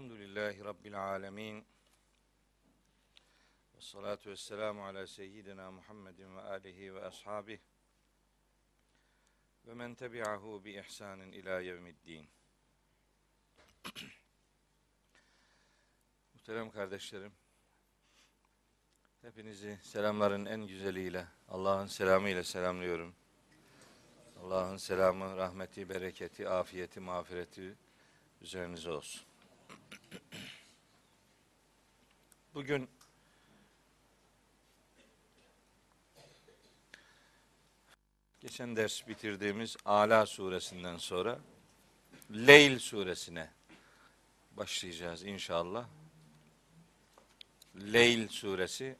Elhamdülillahi Rabbil alemin. Ve salatu ve selamu ala seyyidina Muhammedin ve alihi ve ashabihi ve men tebi'ahu bi ihsanin ila yevmiddin. Muhterem kardeşlerim, hepinizi selamların en güzeliyle, Allah'ın selamıyla selamlıyorum. Allah'ın selamı, rahmeti, bereketi, afiyeti, mağfireti üzerinize olsun. Bugün geçen ders bitirdiğimiz Ala suresinden sonra Leyl suresine başlayacağız inşallah. Leyl suresi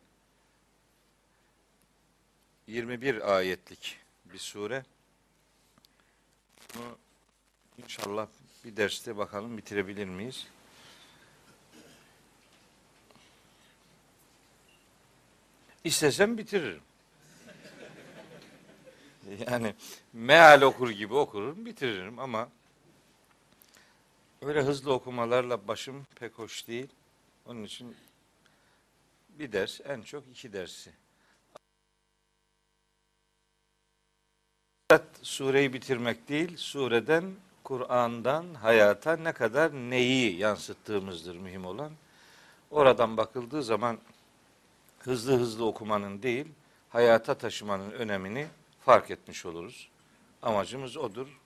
21 ayetlik bir sure. Bunu inşallah bir derste bakalım bitirebilir miyiz? İstesem bitiririm. Yani meal okur gibi okurum, bitiririm ama öyle hızlı okumalarla başım pek hoş değil. Onun için bir ders, en çok iki dersi. Sureyi bitirmek değil, sureden, Kur'an'dan hayata ne kadar neyi yansıttığımızdır mühim olan. Oradan bakıldığı zaman hızlı hızlı okumanın değil, hayata taşımanın önemini fark etmiş oluruz. Amacımız odur.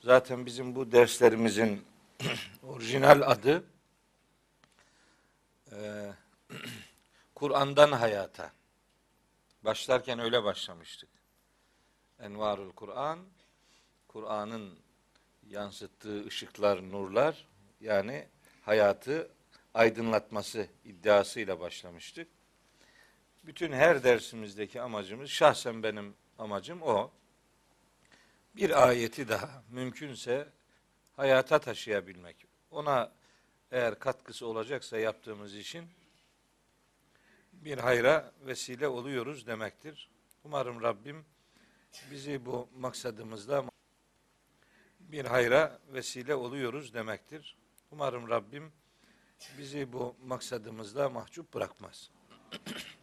Zaten bizim bu derslerimizin orijinal adı e, Kur'an'dan hayata. Başlarken öyle başlamıştık. Envarul Kur'an, Kur'an'ın yansıttığı ışıklar, nurlar yani hayatı aydınlatması iddiasıyla başlamıştık. Bütün her dersimizdeki amacımız, şahsen benim amacım o. Bir ayeti daha mümkünse hayata taşıyabilmek. Ona eğer katkısı olacaksa yaptığımız işin bir hayra vesile oluyoruz demektir. Umarım Rabbim bizi bu maksadımızda bir hayra vesile oluyoruz demektir. Umarım Rabbim bizi bu maksadımızda mahcup bırakmaz.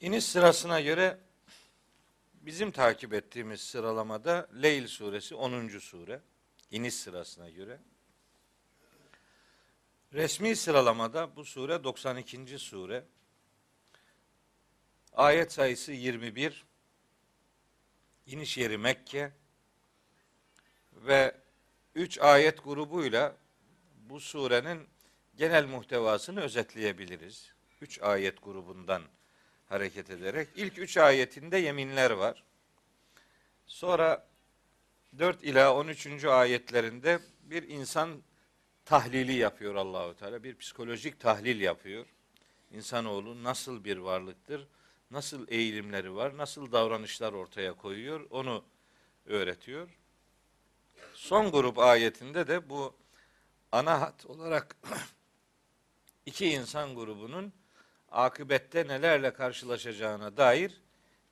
İniş sırasına göre bizim takip ettiğimiz sıralamada Leyl suresi 10. sure. İniş sırasına göre. Resmi sıralamada bu sure 92. sure. Ayet sayısı 21. İniş yeri Mekke ve 3 ayet grubuyla bu surenin genel muhtevasını özetleyebiliriz. 3 ayet grubundan hareket ederek. ilk 3 ayetinde yeminler var. Sonra 4 ila 13. ayetlerinde bir insan tahlili yapıyor Allahu Teala. Bir psikolojik tahlil yapıyor. İnsanoğlu nasıl bir varlıktır? Nasıl eğilimleri var? Nasıl davranışlar ortaya koyuyor? Onu öğretiyor. Son grup ayetinde de bu ana hat olarak iki insan grubunun akıbette nelerle karşılaşacağına dair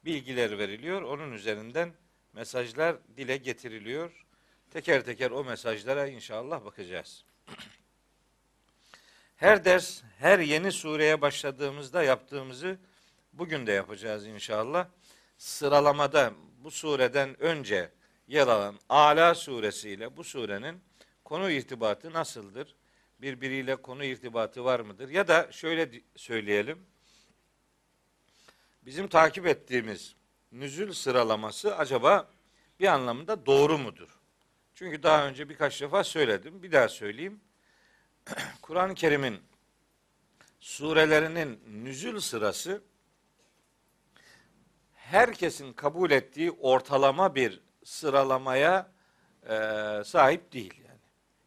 bilgiler veriliyor. Onun üzerinden mesajlar dile getiriliyor. Teker teker o mesajlara inşallah bakacağız. Her ders, her yeni sureye başladığımızda yaptığımızı bugün de yapacağız inşallah. Sıralamada bu sureden önce yer alan Ala suresiyle bu surenin konu irtibatı nasıldır? Birbiriyle konu irtibatı var mıdır? Ya da şöyle söyleyelim. Bizim takip ettiğimiz nüzül sıralaması acaba bir anlamda doğru mudur? Çünkü daha önce birkaç defa söyledim. Bir daha söyleyeyim. Kur'an-ı Kerim'in surelerinin nüzül sırası herkesin kabul ettiği ortalama bir sıralamaya e, sahip değil.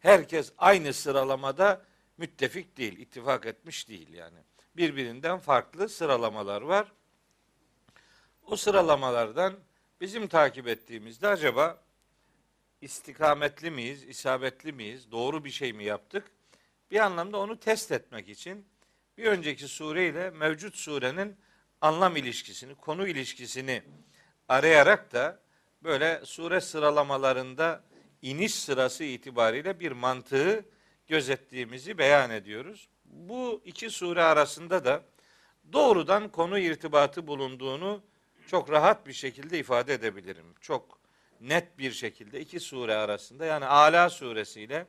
Herkes aynı sıralamada müttefik değil, ittifak etmiş değil yani. Birbirinden farklı sıralamalar var. O sıralamalardan bizim takip ettiğimizde acaba istikametli miyiz, isabetli miyiz, doğru bir şey mi yaptık? Bir anlamda onu test etmek için bir önceki sure ile mevcut surenin anlam ilişkisini, konu ilişkisini arayarak da böyle sure sıralamalarında iniş sırası itibariyle bir mantığı gözettiğimizi beyan ediyoruz. Bu iki sure arasında da doğrudan konu irtibatı bulunduğunu çok rahat bir şekilde ifade edebilirim. Çok net bir şekilde iki sure arasında yani Ala suresi ile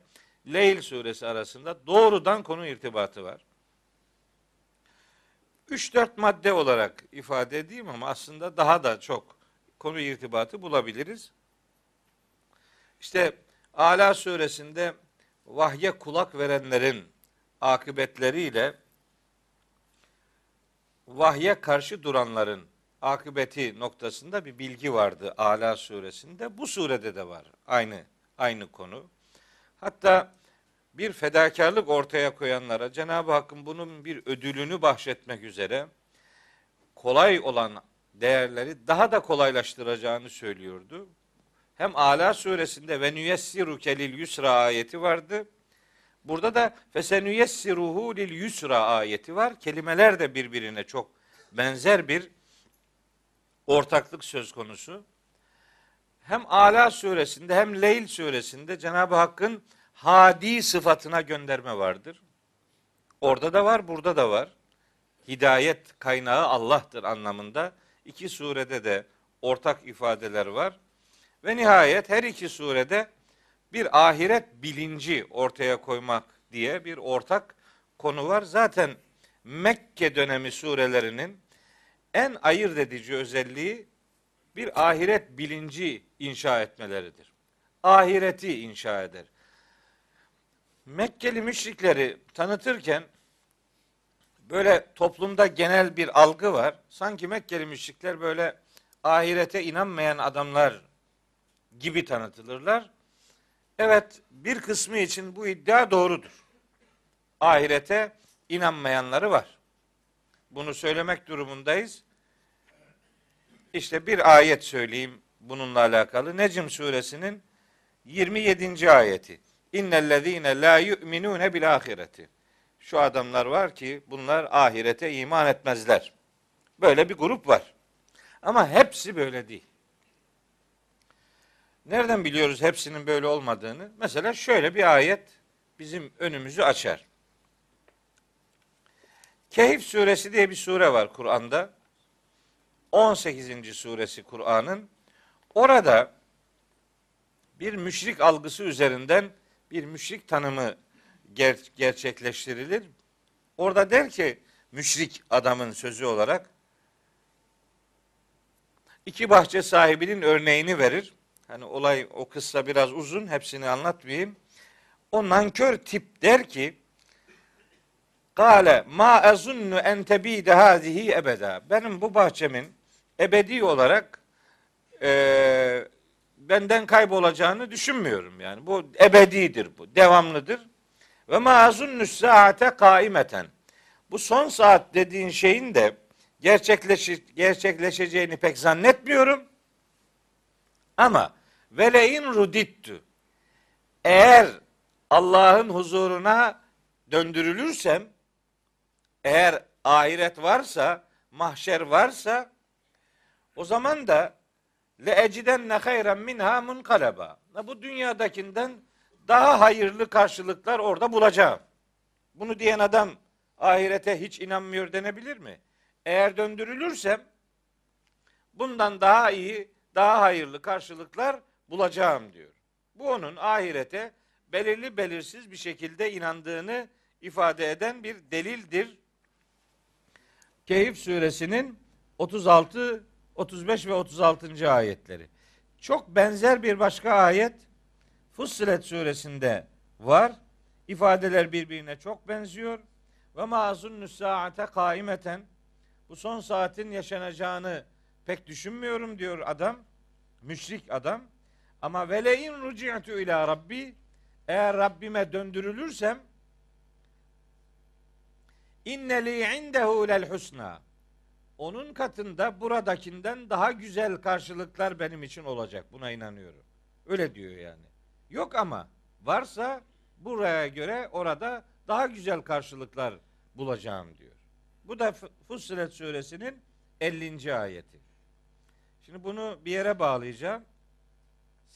Leyl suresi arasında doğrudan konu irtibatı var. 3-4 madde olarak ifade edeyim ama aslında daha da çok konu irtibatı bulabiliriz. İşte Ala suresinde vahye kulak verenlerin akıbetleriyle vahye karşı duranların akıbeti noktasında bir bilgi vardı Ala suresinde. Bu surede de var aynı aynı konu. Hatta bir fedakarlık ortaya koyanlara Cenab-ı Hakk'ın bunun bir ödülünü bahşetmek üzere kolay olan değerleri daha da kolaylaştıracağını söylüyordu. Hem Ala suresinde ve nüyessiruke lil yusra ayeti vardı. Burada da fesenüyessiruhu lil yusra ayeti var. Kelimeler de birbirine çok benzer bir ortaklık söz konusu. Hem Ala suresinde hem Leyl suresinde Cenab-ı Hakk'ın hadi sıfatına gönderme vardır. Orada da var, burada da var. Hidayet kaynağı Allah'tır anlamında. İki surede de ortak ifadeler var. Ve nihayet her iki surede bir ahiret bilinci ortaya koymak diye bir ortak konu var. Zaten Mekke dönemi surelerinin en ayırt edici özelliği bir ahiret bilinci inşa etmeleridir. Ahireti inşa eder. Mekkeli müşrikleri tanıtırken böyle toplumda genel bir algı var. Sanki Mekkeli müşrikler böyle ahirete inanmayan adamlar gibi tanıtılırlar. Evet bir kısmı için bu iddia doğrudur. Ahirete inanmayanları var. Bunu söylemek durumundayız. İşte bir ayet söyleyeyim bununla alakalı. Necm suresinin 27. ayeti. İnnellezîne la yu'minûne bil ahireti. Şu adamlar var ki bunlar ahirete iman etmezler. Böyle bir grup var. Ama hepsi böyle değil. Nereden biliyoruz hepsinin böyle olmadığını? Mesela şöyle bir ayet bizim önümüzü açar. Kehif suresi diye bir sure var Kur'an'da. 18. suresi Kur'an'ın. Orada bir müşrik algısı üzerinden bir müşrik tanımı ger- gerçekleştirilir. Orada der ki müşrik adamın sözü olarak iki bahçe sahibinin örneğini verir. Hani olay o kıssa biraz uzun hepsini anlatmayayım. O nankör tip der ki Kale ma ezunnu en tebide hazihi ebeda. Benim bu bahçemin ebedi olarak e, benden kaybolacağını düşünmüyorum yani. Bu ebedidir bu, devamlıdır. Ve ma azunnu saate kaimeten. Bu son saat dediğin şeyin de gerçekleşi, gerçekleşeceğini pek zannetmiyorum. Ama velein rudittu. Eğer Allah'ın huzuruna döndürülürsem, eğer ahiret varsa, mahşer varsa, o zaman da le eciden ne hayren minha munkaleba. Bu dünyadakinden daha hayırlı karşılıklar orada bulacağım. Bunu diyen adam ahirete hiç inanmıyor denebilir mi? Eğer döndürülürsem bundan daha iyi, daha hayırlı karşılıklar bulacağım diyor. Bu onun ahirete belirli belirsiz bir şekilde inandığını ifade eden bir delildir. Kehif suresinin 36, 35 ve 36. ayetleri. Çok benzer bir başka ayet Fussilet suresinde var. İfadeler birbirine çok benziyor. Ve mazun saate kaimeten bu son saatin yaşanacağını pek düşünmüyorum diyor adam. Müşrik adam. Ama veleyin ruci'tu ila rabbi eğer Rabbime döndürülürsem inneli indehu lel husna onun katında buradakinden daha güzel karşılıklar benim için olacak. Buna inanıyorum. Öyle diyor yani. Yok ama varsa buraya göre orada daha güzel karşılıklar bulacağım diyor. Bu da Fussilet suresinin 50. ayeti. Şimdi bunu bir yere bağlayacağım.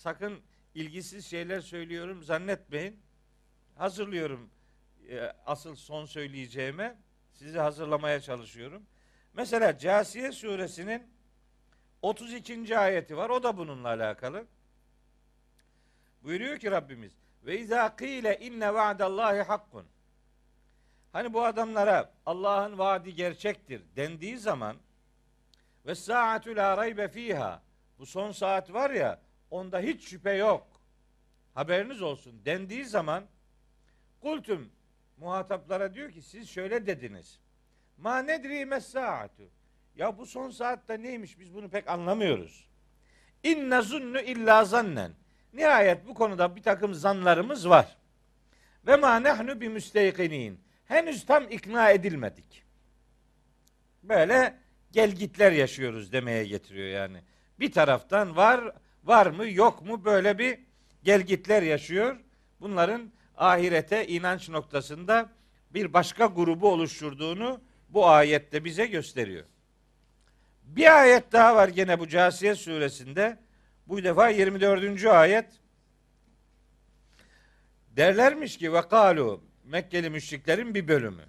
Sakın ilgisiz şeyler söylüyorum zannetmeyin. Hazırlıyorum e, asıl son söyleyeceğime. Sizi hazırlamaya çalışıyorum. Mesela Casiye suresinin 32. ayeti var. O da bununla alakalı. Buyuruyor ki Rabbimiz ve izâ kîle inne va'dallahi hakkun. Hani bu adamlara Allah'ın vaadi gerçektir dendiği zaman ve saatü la raybe fiha bu son saat var ya onda hiç şüphe yok. Haberiniz olsun dendiği zaman kultum muhataplara diyor ki siz şöyle dediniz. Ma nedri mes saatü. Ya bu son saatte neymiş biz bunu pek anlamıyoruz. İnne zunnu illa zannen. Nihayet bu konuda bir takım zanlarımız var. Ve ma nahnu bi müsteyqinin. Henüz tam ikna edilmedik. Böyle gelgitler yaşıyoruz demeye getiriyor yani. Bir taraftan var, var mı yok mu böyle bir gelgitler yaşıyor. Bunların ahirete inanç noktasında bir başka grubu oluşturduğunu bu ayette bize gösteriyor. Bir ayet daha var gene bu Casiye suresinde. Bu defa 24. ayet. Derlermiş ki ve kalu Mekkeli müşriklerin bir bölümü.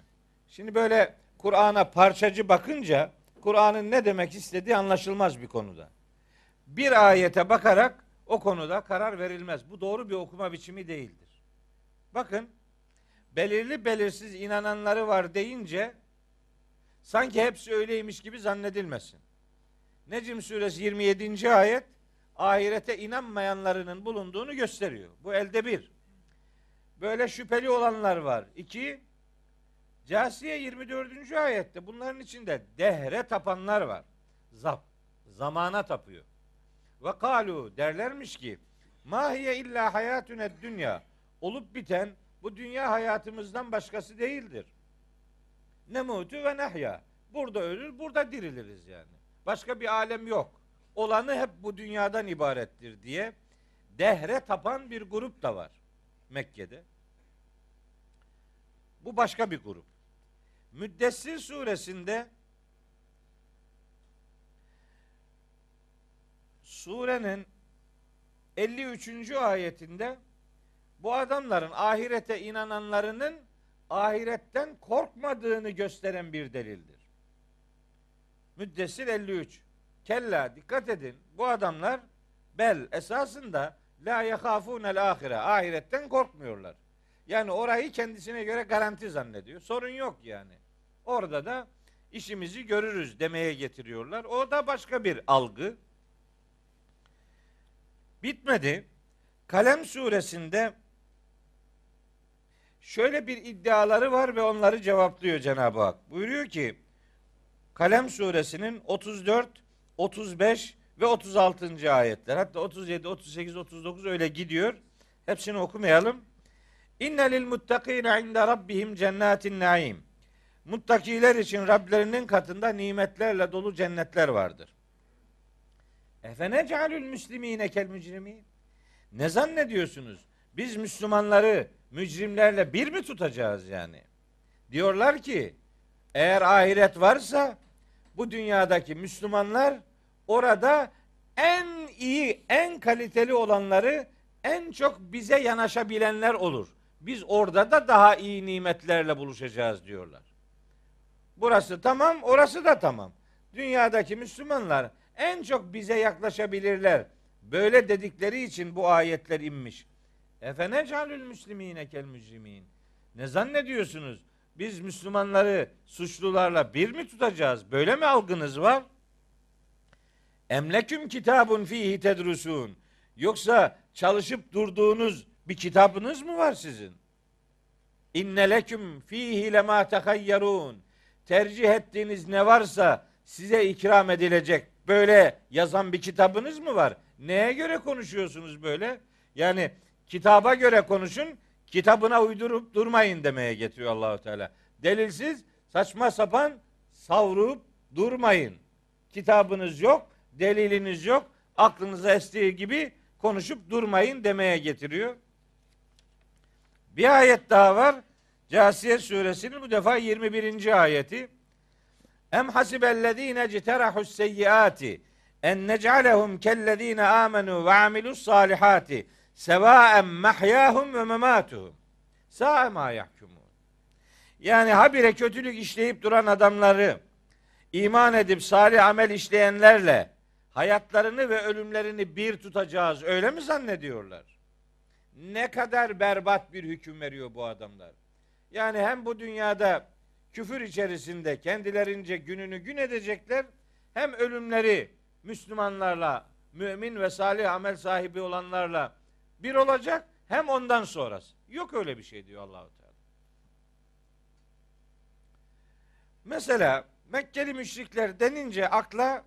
Şimdi böyle Kur'an'a parçacı bakınca Kur'an'ın ne demek istediği anlaşılmaz bir konuda. Bir ayete bakarak o konuda karar verilmez. Bu doğru bir okuma biçimi değildir. Bakın belirli belirsiz inananları var deyince sanki hepsi öyleymiş gibi zannedilmesin. Necim suresi 27. ayet ahirete inanmayanlarının bulunduğunu gösteriyor. Bu elde bir. Böyle şüpheli olanlar var. İki, Casiye 24. ayette bunların içinde dehre tapanlar var. Zap, zamana tapıyor. Ve kalu derlermiş ki mahiye illa hayatüne dünya olup biten bu dünya hayatımızdan başkası değildir. Ne mutu ve nehya. Burada ölür, burada diriliriz yani. Başka bir alem yok. Olanı hep bu dünyadan ibarettir diye dehre tapan bir grup da var Mekke'de. Bu başka bir grup. Müddessir suresinde surenin 53. ayetinde bu adamların ahirete inananlarının ahiretten korkmadığını gösteren bir delildir. Müddessir 53. Kella dikkat edin. Bu adamlar bel esasında la yehafûnel ahire. Ahiretten korkmuyorlar. Yani orayı kendisine göre garanti zannediyor. Sorun yok yani. Orada da işimizi görürüz demeye getiriyorlar. O da başka bir algı. Bitmedi. Kalem suresinde şöyle bir iddiaları var ve onları cevaplıyor Cenab-ı Hak. Buyuruyor ki Kalem suresinin 34, 35 ve 36. ayetler. Hatta 37, 38, 39 öyle gidiyor. Hepsini okumayalım. İnne lil muttakine inde rabbihim cennetin naim. Muttakiler için Rablerinin katında nimetlerle dolu cennetler vardır. Efene cealül müslimine kel mücrimin. Ne zannediyorsunuz? Biz Müslümanları mücrimlerle bir mi tutacağız yani? Diyorlar ki eğer ahiret varsa bu dünyadaki Müslümanlar orada en iyi, en kaliteli olanları en çok bize yanaşabilenler olur. Biz orada da daha iyi nimetlerle buluşacağız diyorlar. Burası tamam, orası da tamam. Dünyadaki Müslümanlar en çok bize yaklaşabilirler. Böyle dedikleri için bu ayetler inmiş. Efene calül müslimine kel mücrimin. Ne zannediyorsunuz? Biz Müslümanları suçlularla bir mi tutacağız? Böyle mi algınız var? Emleküm kitabun fihi tedrusun. Yoksa çalışıp durduğunuz bir kitabınız mı var sizin? İnne leküm fihi lema tehayyarun. Tercih ettiğiniz ne varsa size ikram edilecek. Böyle yazan bir kitabınız mı var? Neye göre konuşuyorsunuz böyle? Yani kitaba göre konuşun, kitabına uydurup durmayın demeye getiriyor Allahu Teala. Delilsiz saçma sapan savrup durmayın. Kitabınız yok, deliliniz yok. Aklınıza estiği gibi konuşup durmayın demeye getiriyor. Bir ayet daha var. Casiye suresinin bu defa 21. ayeti. Em hasibellezine citerahus seyyiati en nec'alehum kellezine amenu ve amilus salihati sevaen mahyahum ve mematuhum. Sa'a ma yahkumun. Yani habire kötülük işleyip duran adamları iman edip salih amel işleyenlerle hayatlarını ve ölümlerini bir tutacağız öyle mi zannediyorlar? Ne kadar berbat bir hüküm veriyor bu adamlar. Yani hem bu dünyada küfür içerisinde kendilerince gününü gün edecekler hem ölümleri Müslümanlarla, mümin ve salih amel sahibi olanlarla bir olacak hem ondan sonrası. Yok öyle bir şey diyor Allahu Teala. Mesela Mekkeli müşrikler denince akla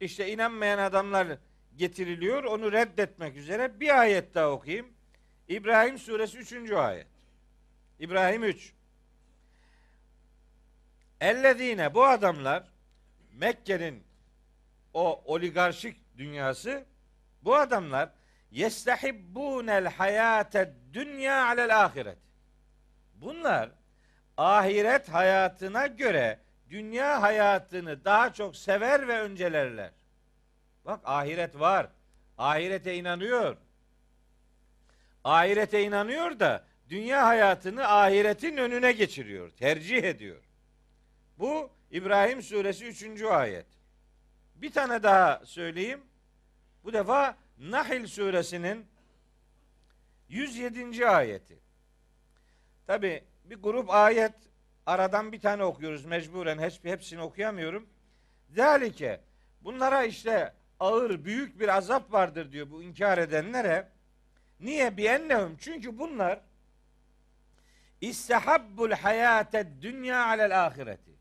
işte inanmayan adamlar getiriliyor. Onu reddetmek üzere bir ayet daha okuyayım. İbrahim suresi 3. ayet. İbrahim 3. Ellezine bu adamlar Mekke'nin o oligarşik dünyası bu adamlar yestehibbunel hayate dünya alel ahiret. Bunlar ahiret hayatına göre dünya hayatını daha çok sever ve öncelerler. Bak ahiret var. Ahirete inanıyor. Ahirete inanıyor da dünya hayatını ahiretin önüne geçiriyor. Tercih ediyor. Bu İbrahim suresi 3. ayet. Bir tane daha söyleyeyim. Bu defa Nahil suresinin 107. ayeti. Tabi bir grup ayet aradan bir tane okuyoruz mecburen hepsini okuyamıyorum. Zalike bunlara işte ağır büyük bir azap vardır diyor bu inkar edenlere. Niye? Bi ennehum çünkü bunlar istehabbul hayate dünya alel ahireti.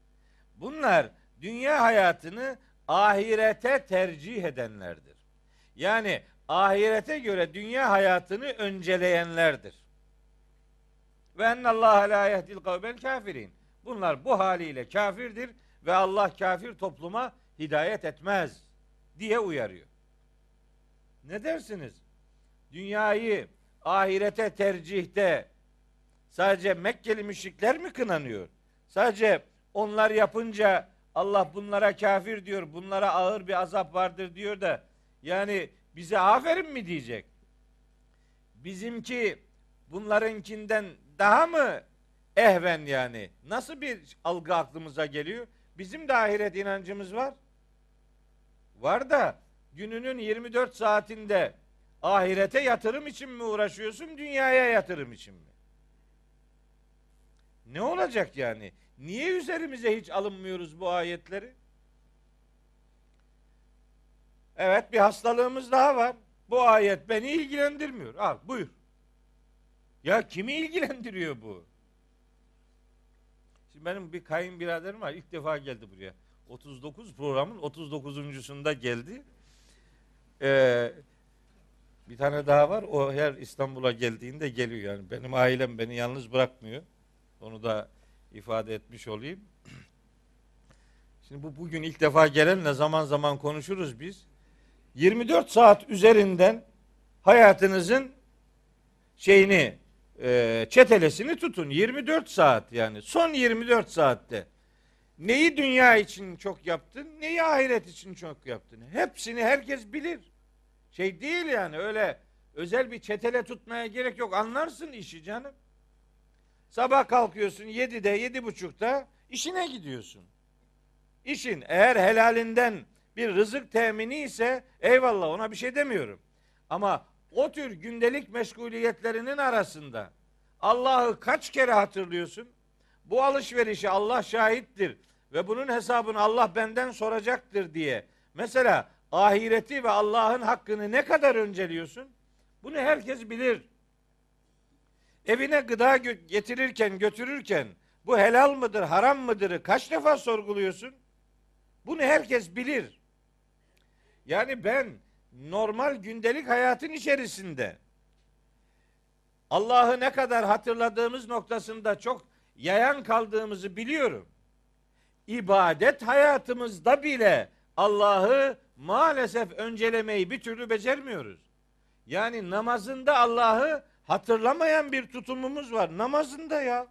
Bunlar dünya hayatını ahirete tercih edenlerdir. Yani ahirete göre dünya hayatını önceleyenlerdir. Ve ennallâhe lâ yehdil kavmel kafirin. Bunlar bu haliyle kafirdir ve Allah kafir topluma hidayet etmez diye uyarıyor. Ne dersiniz? Dünyayı ahirete tercihte sadece Mekkeli müşrikler mi kınanıyor? Sadece onlar yapınca Allah bunlara kafir diyor, bunlara ağır bir azap vardır diyor da yani bize aferin mi diyecek? Bizimki bunlarınkinden daha mı ehven yani? Nasıl bir algı aklımıza geliyor? Bizim de ahiret inancımız var. Var da gününün 24 saatinde ahirete yatırım için mi uğraşıyorsun, dünyaya yatırım için mi? Ne olacak yani? Niye üzerimize hiç alınmıyoruz bu ayetleri? Evet bir hastalığımız daha var. Bu ayet beni ilgilendirmiyor. Al buyur. Ya kimi ilgilendiriyor bu? Şimdi benim bir kayınbiraderim var. İlk defa geldi buraya. 39 programın 39.sunda geldi. Ee, bir tane daha var. O her İstanbul'a geldiğinde geliyor yani. Benim ailem beni yalnız bırakmıyor. Onu da ifade etmiş olayım. Şimdi bu bugün ilk defa gelenle zaman zaman konuşuruz biz. 24 saat üzerinden hayatınızın şeyini e, çetelesini tutun. 24 saat yani. Son 24 saatte. Neyi dünya için çok yaptın, neyi ahiret için çok yaptın. Hepsini herkes bilir. Şey değil yani öyle özel bir çetele tutmaya gerek yok. Anlarsın işi canım. Sabah kalkıyorsun 7'de, 7.30'da işine gidiyorsun. İşin eğer helalinden bir rızık temini ise eyvallah ona bir şey demiyorum. Ama o tür gündelik meşguliyetlerinin arasında Allah'ı kaç kere hatırlıyorsun? Bu alışverişi Allah şahittir ve bunun hesabını Allah benden soracaktır diye. Mesela ahireti ve Allah'ın hakkını ne kadar önceliyorsun? Bunu herkes bilir. Evine gıda getirirken, götürürken bu helal mıdır, haram mıdır kaç defa sorguluyorsun? Bunu herkes bilir. Yani ben normal gündelik hayatın içerisinde Allah'ı ne kadar hatırladığımız noktasında çok yayan kaldığımızı biliyorum. İbadet hayatımızda bile Allah'ı maalesef öncelemeyi bir türlü becermiyoruz. Yani namazında Allah'ı hatırlamayan bir tutumumuz var. Namazında ya.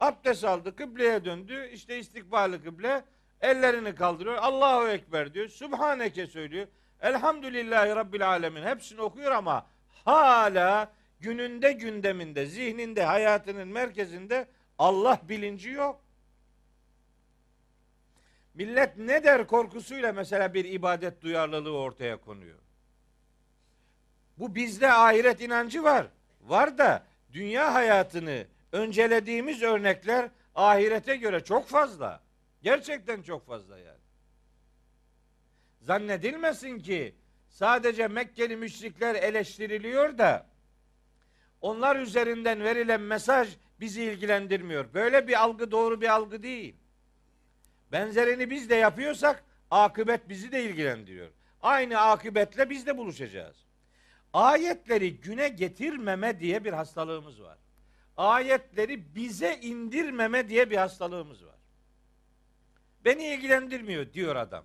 Abdest aldı, kıbleye döndü. İşte istikbali kıble. Ellerini kaldırıyor. Allahu Ekber diyor. Subhaneke söylüyor. Elhamdülillahi Rabbil Alemin. Hepsini okuyor ama hala gününde gündeminde, zihninde, hayatının merkezinde Allah bilinci yok. Millet ne der korkusuyla mesela bir ibadet duyarlılığı ortaya konuyor. Bu bizde ahiret inancı var. Var da dünya hayatını öncelediğimiz örnekler ahirete göre çok fazla. Gerçekten çok fazla yani. Zannedilmesin ki sadece Mekkeli müşrikler eleştiriliyor da onlar üzerinden verilen mesaj bizi ilgilendirmiyor. Böyle bir algı doğru bir algı değil. Benzerini biz de yapıyorsak akıbet bizi de ilgilendiriyor. Aynı akıbetle biz de buluşacağız. Ayetleri güne getirmeme diye bir hastalığımız var. Ayetleri bize indirmeme diye bir hastalığımız var. Beni ilgilendirmiyor diyor adam.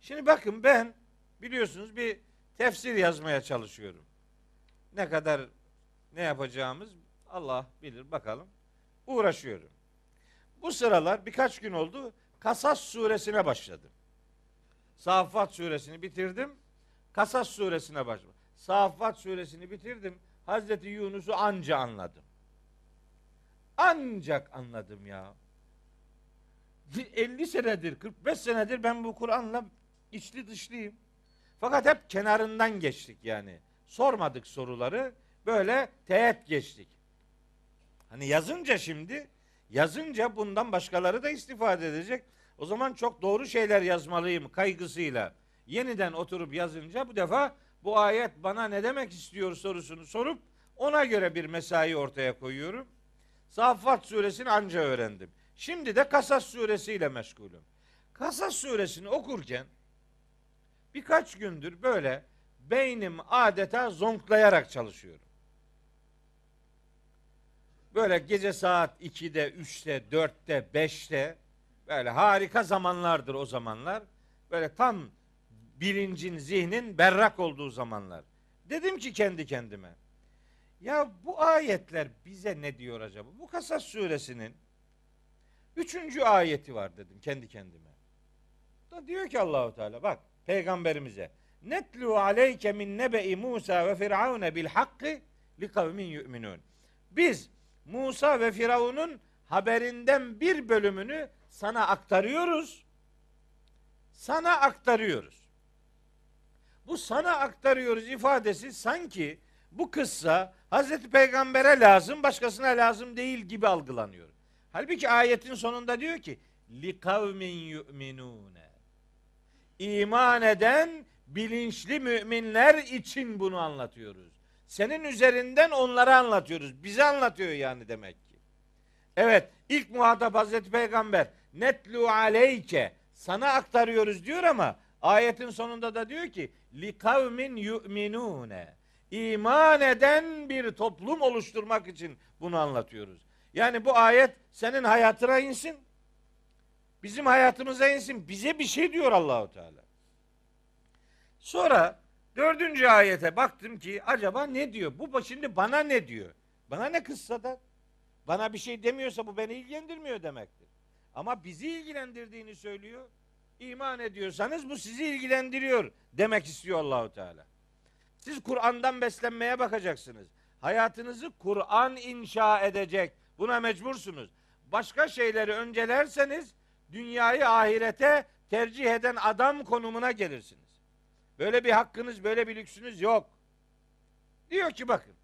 Şimdi bakın ben biliyorsunuz bir tefsir yazmaya çalışıyorum. Ne kadar ne yapacağımız Allah bilir bakalım. Uğraşıyorum. Bu sıralar birkaç gün oldu Kasas suresine başladım. Saffat suresini bitirdim. Kasas suresine başladım. Saffat suresini bitirdim. Hazreti Yunus'u anca anladım. Ancak anladım ya. 50 senedir, 45 senedir ben bu Kur'an'la içli dışlıyım. Fakat hep kenarından geçtik yani. Sormadık soruları. Böyle teğet geçtik. Hani yazınca şimdi yazınca bundan başkaları da istifade edecek. O zaman çok doğru şeyler yazmalıyım kaygısıyla. Yeniden oturup yazınca bu defa bu ayet bana ne demek istiyor sorusunu sorup ona göre bir mesai ortaya koyuyorum. Saffat suresini anca öğrendim. Şimdi de Kasas suresiyle meşgulüm. Kasas suresini okurken birkaç gündür böyle beynim adeta zonklayarak çalışıyorum. Böyle gece saat 2'de, 3'te, 4'te, 5'te böyle harika zamanlardır o zamanlar. Böyle tam bilincin, zihnin berrak olduğu zamanlar. Dedim ki kendi kendime. Ya bu ayetler bize ne diyor acaba? Bu Kasas suresinin üçüncü ayeti var dedim kendi kendime. Da diyor ki Allahu Teala bak peygamberimize netlu aleyke min nebe'i Musa ve Firavun bil hakkı li kavmin yu'minun. Biz Musa ve Firavun'un haberinden bir bölümünü sana aktarıyoruz. Sana aktarıyoruz. Bu sana aktarıyoruz ifadesi sanki bu kıssa Hazreti Peygamber'e lazım, başkasına lazım değil gibi algılanıyor. Halbuki ayetin sonunda diyor ki li kavmin yu'minune. İman eden bilinçli müminler için bunu anlatıyoruz. Senin üzerinden onlara anlatıyoruz. Bize anlatıyor yani demek ki. Evet, ilk muhatap Hazreti Peygamber netlu aleyke sana aktarıyoruz diyor ama ayetin sonunda da diyor ki li kavmin yu'minune iman eden bir toplum oluşturmak için bunu anlatıyoruz. Yani bu ayet senin hayatına insin. Bizim hayatımıza insin. Bize bir şey diyor Allahu Teala. Sonra dördüncü ayete baktım ki acaba ne diyor? Bu şimdi bana ne diyor? Bana ne kıssadan? Bana bir şey demiyorsa bu beni ilgilendirmiyor demektir. Ama bizi ilgilendirdiğini söylüyor. İman ediyorsanız bu sizi ilgilendiriyor demek istiyor Allahu Teala. Siz Kur'an'dan beslenmeye bakacaksınız. Hayatınızı Kur'an inşa edecek. Buna mecbursunuz. Başka şeyleri öncelerseniz dünyayı ahirete tercih eden adam konumuna gelirsiniz. Böyle bir hakkınız, böyle bir lüksünüz yok. Diyor ki bakın.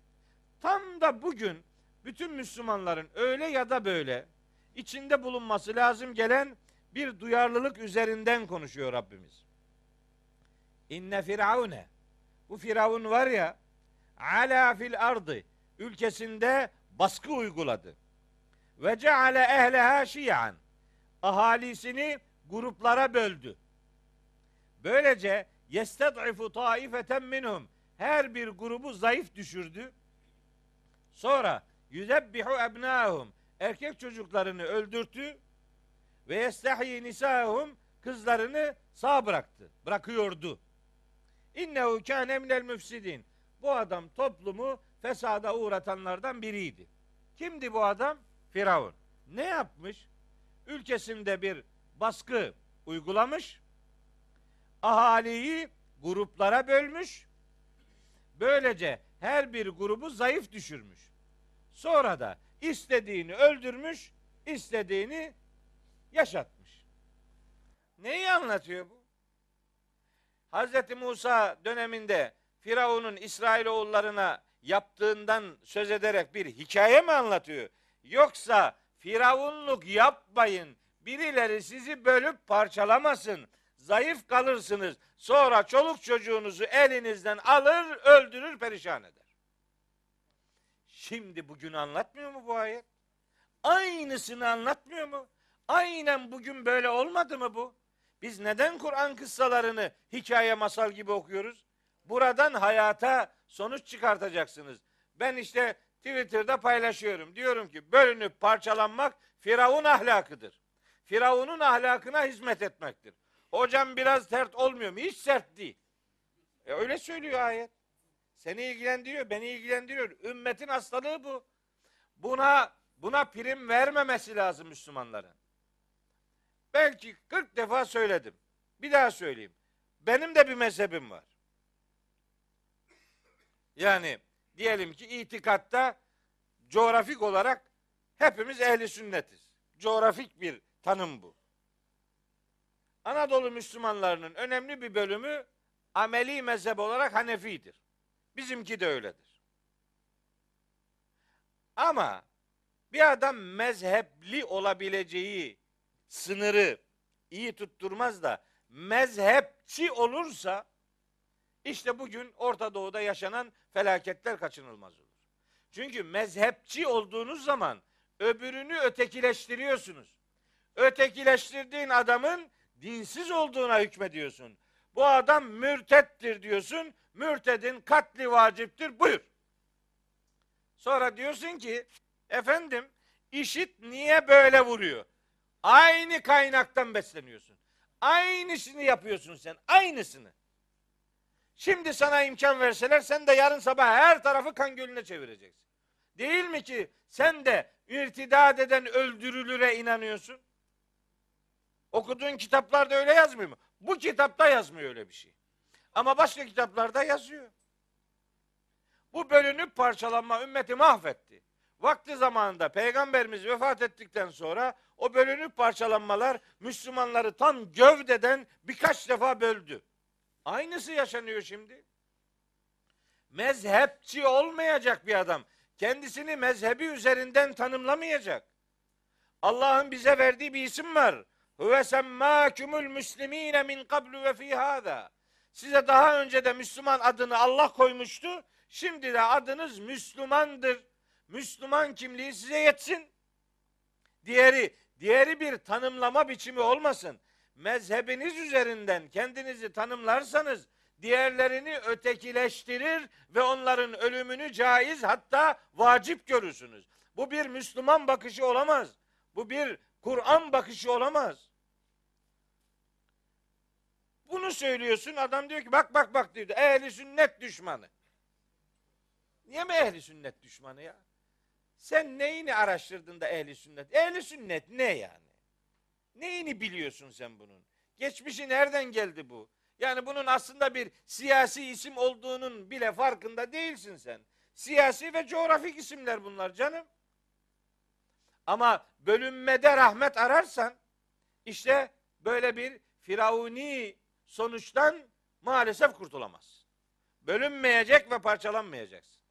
Tam da bugün bütün Müslümanların öyle ya da böyle içinde bulunması lazım gelen bir duyarlılık üzerinden konuşuyor Rabbimiz. İnne firavune bu firavun var ya ala fil ardı ülkesinde baskı uyguladı. Ve ceale ehleha şiyan ahalisini gruplara böldü. Böylece yested'ifu taifeten minhum her bir grubu zayıf düşürdü. Sonra yüzebbihu ebnahum erkek çocuklarını öldürttü ve yestahyi nisahum kızlarını sağ bıraktı. Bırakıyordu. İnnehu kâne minel müfsidin. Bu adam toplumu fesada uğratanlardan biriydi. Kimdi bu adam? Firavun. ne yapmış? Ülkesinde bir baskı uygulamış. Ahaliyi gruplara bölmüş. Böylece her bir grubu zayıf düşürmüş. Sonra da istediğini öldürmüş, istediğini yaşatmış. Neyi anlatıyor bu? Hz. Musa döneminde Firavun'un İsrailoğullarına yaptığından söz ederek bir hikaye mi anlatıyor? Yoksa Firavunluk yapmayın, birileri sizi bölüp parçalamasın, zayıf kalırsınız, sonra çoluk çocuğunuzu elinizden alır, öldürür, perişan eder. Şimdi bugün anlatmıyor mu bu ayet? Aynısını anlatmıyor mu? Aynen bugün böyle olmadı mı bu? Biz neden Kur'an kıssalarını hikaye masal gibi okuyoruz? Buradan hayata sonuç çıkartacaksınız. Ben işte Twitter'da paylaşıyorum. Diyorum ki bölünüp parçalanmak Firavun ahlakıdır. Firavun'un ahlakına hizmet etmektir. Hocam biraz sert olmuyor mu? Hiç sert değil. E öyle söylüyor ayet. Seni ilgilendiriyor, beni ilgilendiriyor. Ümmetin hastalığı bu. Buna buna prim vermemesi lazım Müslümanların. Belki 40 defa söyledim. Bir daha söyleyeyim. Benim de bir mezhebim var. Yani diyelim ki itikatta coğrafik olarak hepimiz ehli sünnetiz. Coğrafik bir tanım bu. Anadolu Müslümanlarının önemli bir bölümü ameli mezhep olarak Hanefidir. Bizimki de öyledir. Ama bir adam mezhepli olabileceği sınırı iyi tutturmaz da mezhepçi olursa işte bugün Orta Doğu'da yaşanan felaketler kaçınılmaz olur. Çünkü mezhepçi olduğunuz zaman öbürünü ötekileştiriyorsunuz. Ötekileştirdiğin adamın dinsiz olduğuna hükmediyorsun. Bu adam mürtettir diyorsun. Mürtedin katli vaciptir. Buyur. Sonra diyorsun ki efendim işit niye böyle vuruyor? Aynı kaynaktan besleniyorsun. Aynısını yapıyorsun sen. Aynısını. Şimdi sana imkan verseler sen de yarın sabah her tarafı kan gölüne çevireceksin. Değil mi ki sen de irtidat eden öldürülüre inanıyorsun? Okuduğun kitaplarda öyle yazmıyor mu? Bu kitapta yazmıyor öyle bir şey. Ama başka kitaplarda yazıyor. Bu bölünüp parçalanma ümmeti mahvetti. Vakti zamanında peygamberimiz vefat ettikten sonra o bölünüp parçalanmalar Müslümanları tam gövdeden birkaç defa böldü. Aynısı yaşanıyor şimdi. Mezhepçi olmayacak bir adam. Kendisini mezhebi üzerinden tanımlamayacak. Allah'ın bize verdiği bir isim var. Huve semmâkümül müslimîne min kablu ve fî hâzâ. Size daha önce de Müslüman adını Allah koymuştu. Şimdi de adınız Müslümandır. Müslüman kimliği size yetsin. Diğeri, diğeri bir tanımlama biçimi olmasın. Mezhebiniz üzerinden kendinizi tanımlarsanız diğerlerini ötekileştirir ve onların ölümünü caiz hatta vacip görürsünüz. Bu bir Müslüman bakışı olamaz. Bu bir Kur'an bakışı olamaz. Bunu söylüyorsun adam diyor ki bak bak bak diyor. Ehli sünnet düşmanı. Niye mi ehli sünnet düşmanı ya? Sen neyini araştırdın da ehli sünnet? Ehli sünnet ne yani? Neyini biliyorsun sen bunun? Geçmişi nereden geldi bu? Yani bunun aslında bir siyasi isim olduğunun bile farkında değilsin sen. Siyasi ve coğrafik isimler bunlar canım. Ama bölünmede rahmet ararsan işte böyle bir firavuni sonuçtan maalesef kurtulamaz. Bölünmeyecek ve parçalanmayacaksın.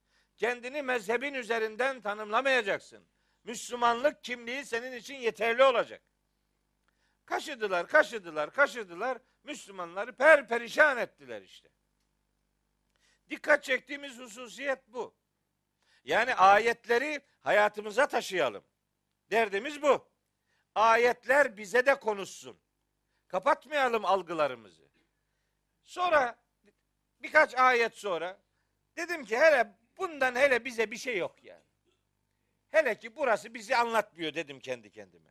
Kendini mezhebin üzerinden tanımlamayacaksın. Müslümanlık kimliği senin için yeterli olacak. Kaşıdılar, kaşıdılar, kaşıdılar. Müslümanları per perişan ettiler işte. Dikkat çektiğimiz hususiyet bu. Yani ayetleri hayatımıza taşıyalım. Derdimiz bu. Ayetler bize de konuşsun. Kapatmayalım algılarımızı. Sonra birkaç ayet sonra dedim ki hele bundan hele bize bir şey yok yani. Hele ki burası bizi anlatmıyor dedim kendi kendime.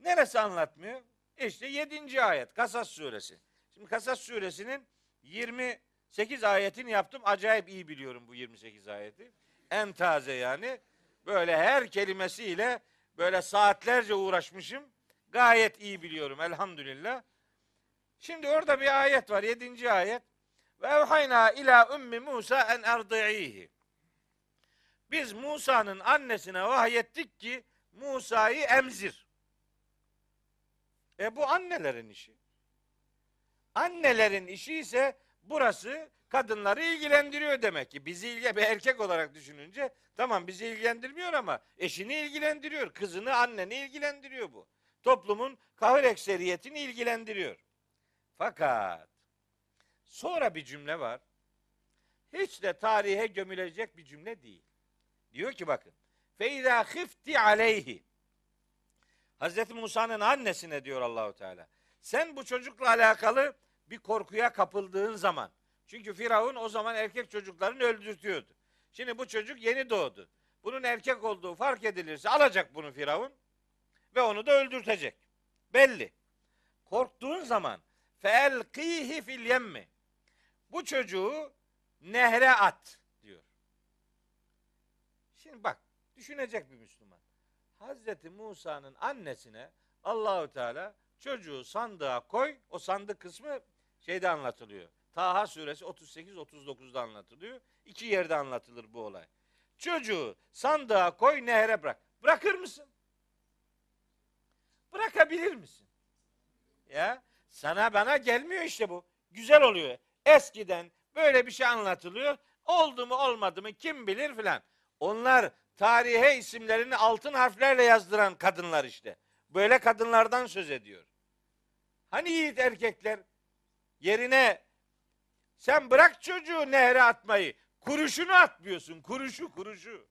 Neresi anlatmıyor? İşte 7. ayet Kasas suresi. Şimdi Kasas suresinin 28 ayetini yaptım. Acayip iyi biliyorum bu 28 ayeti. En taze yani. Böyle her kelimesiyle Böyle saatlerce uğraşmışım. Gayet iyi biliyorum elhamdülillah. Şimdi orada bir ayet var. Yedinci ayet. Ve evhayna ila ummi Musa en erdi'ihi. Biz Musa'nın annesine vahyettik ki Musa'yı emzir. E bu annelerin işi. Annelerin işi ise burası kadınları ilgilendiriyor demek ki. Bizi ilgi bir erkek olarak düşününce tamam bizi ilgilendirmiyor ama eşini ilgilendiriyor. Kızını, anneni ilgilendiriyor bu. Toplumun kahır ekseriyetini ilgilendiriyor. Fakat sonra bir cümle var. Hiç de tarihe gömülecek bir cümle değil. Diyor ki bakın. Feyza khifti aleyhi. Hazreti Musa'nın annesine diyor Allahu Teala. Sen bu çocukla alakalı bir korkuya kapıldığın zaman çünkü Firavun o zaman erkek çocuklarını öldürtüyordu. Şimdi bu çocuk yeni doğdu. Bunun erkek olduğu fark edilirse alacak bunu Firavun ve onu da öldürtecek. Belli. Korktuğun zaman felkihi fil yemmi. Bu çocuğu nehre at. Şimdi bak düşünecek bir Müslüman. Hazreti Musa'nın annesine Allahu Teala çocuğu sandığa koy. O sandık kısmı şeyde anlatılıyor. Taha suresi 38-39'da anlatılıyor. İki yerde anlatılır bu olay. Çocuğu sandığa koy nehre bırak. Bırakır mısın? Bırakabilir misin? Ya sana bana gelmiyor işte bu. Güzel oluyor. Eskiden böyle bir şey anlatılıyor. Oldu mu olmadı mı kim bilir filan. Onlar tarihe isimlerini altın harflerle yazdıran kadınlar işte. Böyle kadınlardan söz ediyor. Hani yiğit erkekler yerine sen bırak çocuğu nehre atmayı. Kuruşunu atmıyorsun. Kuruşu kuruşu.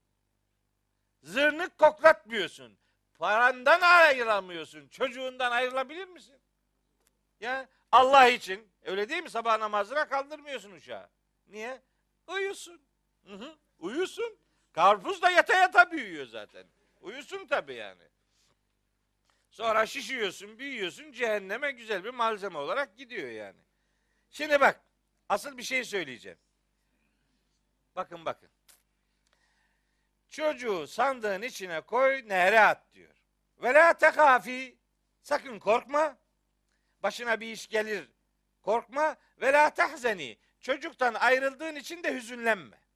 Zırnık koklatmıyorsun. Parandan ayrılamıyorsun. Çocuğundan ayrılabilir misin? Ya Allah için öyle değil mi? Sabah namazına kaldırmıyorsun uşağı. Niye? Uyusun. Hı hı. Uyusun. Karpuz da yata yata büyüyor zaten. Uyusun tabii yani. Sonra şişiyorsun, büyüyorsun, cehenneme güzel bir malzeme olarak gidiyor yani. Şimdi bak, asıl bir şey söyleyeceğim. Bakın bakın. Çocuğu sandığın içine koy, nehre at diyor. Ve la tekafi, sakın korkma. Başına bir iş gelir, korkma. Ve la tahzeni, çocuktan ayrıldığın için de hüzünlenme.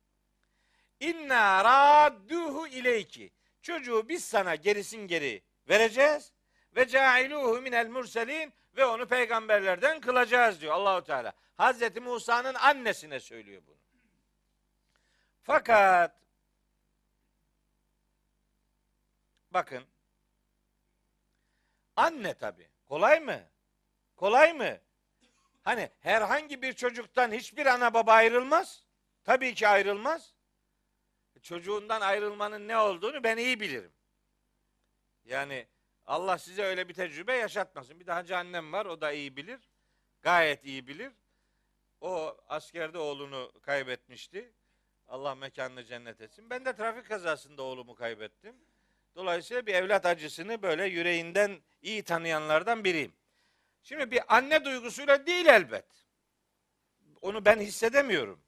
İnna radduhu ileyki. Çocuğu biz sana gerisin geri vereceğiz ve cailuhu minel murselin ve onu peygamberlerden kılacağız diyor Allahu Teala. Hazreti Musa'nın annesine söylüyor bunu. Fakat bakın anne tabi kolay mı? Kolay mı? Hani herhangi bir çocuktan hiçbir ana baba ayrılmaz. Tabii ki ayrılmaz. Çocuğundan ayrılmanın ne olduğunu ben iyi bilirim. Yani Allah size öyle bir tecrübe yaşatmasın. Bir de hacı var o da iyi bilir. Gayet iyi bilir. O askerde oğlunu kaybetmişti. Allah mekanını cennet etsin. Ben de trafik kazasında oğlumu kaybettim. Dolayısıyla bir evlat acısını böyle yüreğinden iyi tanıyanlardan biriyim. Şimdi bir anne duygusuyla değil elbet. Onu ben hissedemiyorum.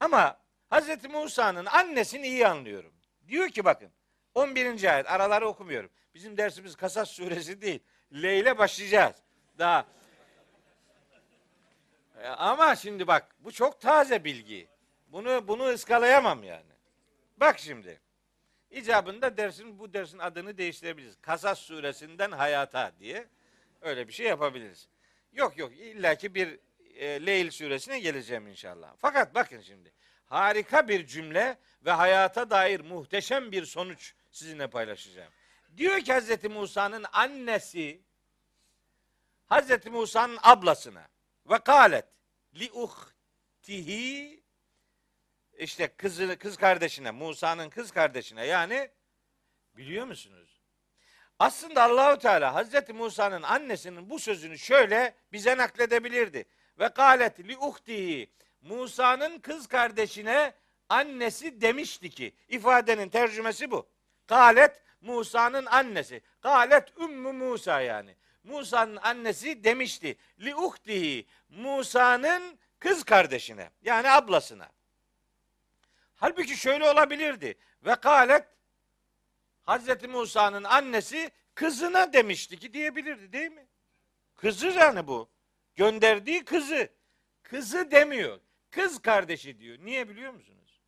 Ama Hz. Musa'nın annesini iyi anlıyorum. Diyor ki bakın 11. ayet araları okumuyorum. Bizim dersimiz Kasas suresi değil. Leyle başlayacağız. Daha. E, ama şimdi bak bu çok taze bilgi. Bunu bunu ıskalayamam yani. Bak şimdi. İcabında dersin bu dersin adını değiştirebiliriz. Kasas suresinden hayata diye öyle bir şey yapabiliriz. Yok yok illaki bir e, Leyl suresine geleceğim inşallah. Fakat bakın şimdi harika bir cümle ve hayata dair muhteşem bir sonuç sizinle paylaşacağım. Diyor ki Hazreti Musa'nın annesi Hazreti Musa'nın ablasına ve kalet li uhtihi işte kızı, kız kardeşine Musa'nın kız kardeşine yani biliyor musunuz? Aslında Allahu Teala Hazreti Musa'nın annesinin bu sözünü şöyle bize nakledebilirdi. Ve kalet li uhtihi Musa'nın kız kardeşine annesi demişti ki ifadenin tercümesi bu. Galet Musa'nın annesi. Galet Ümmü Musa yani. Musa'nın annesi demişti. Li uhtihi Musa'nın kız kardeşine yani ablasına. Halbuki şöyle olabilirdi. Ve galet Hazreti Musa'nın annesi kızına demişti ki diyebilirdi değil mi? Kızı yani bu. Gönderdiği kızı. Kızı demiyor. Kız kardeşi diyor. Niye biliyor musunuz?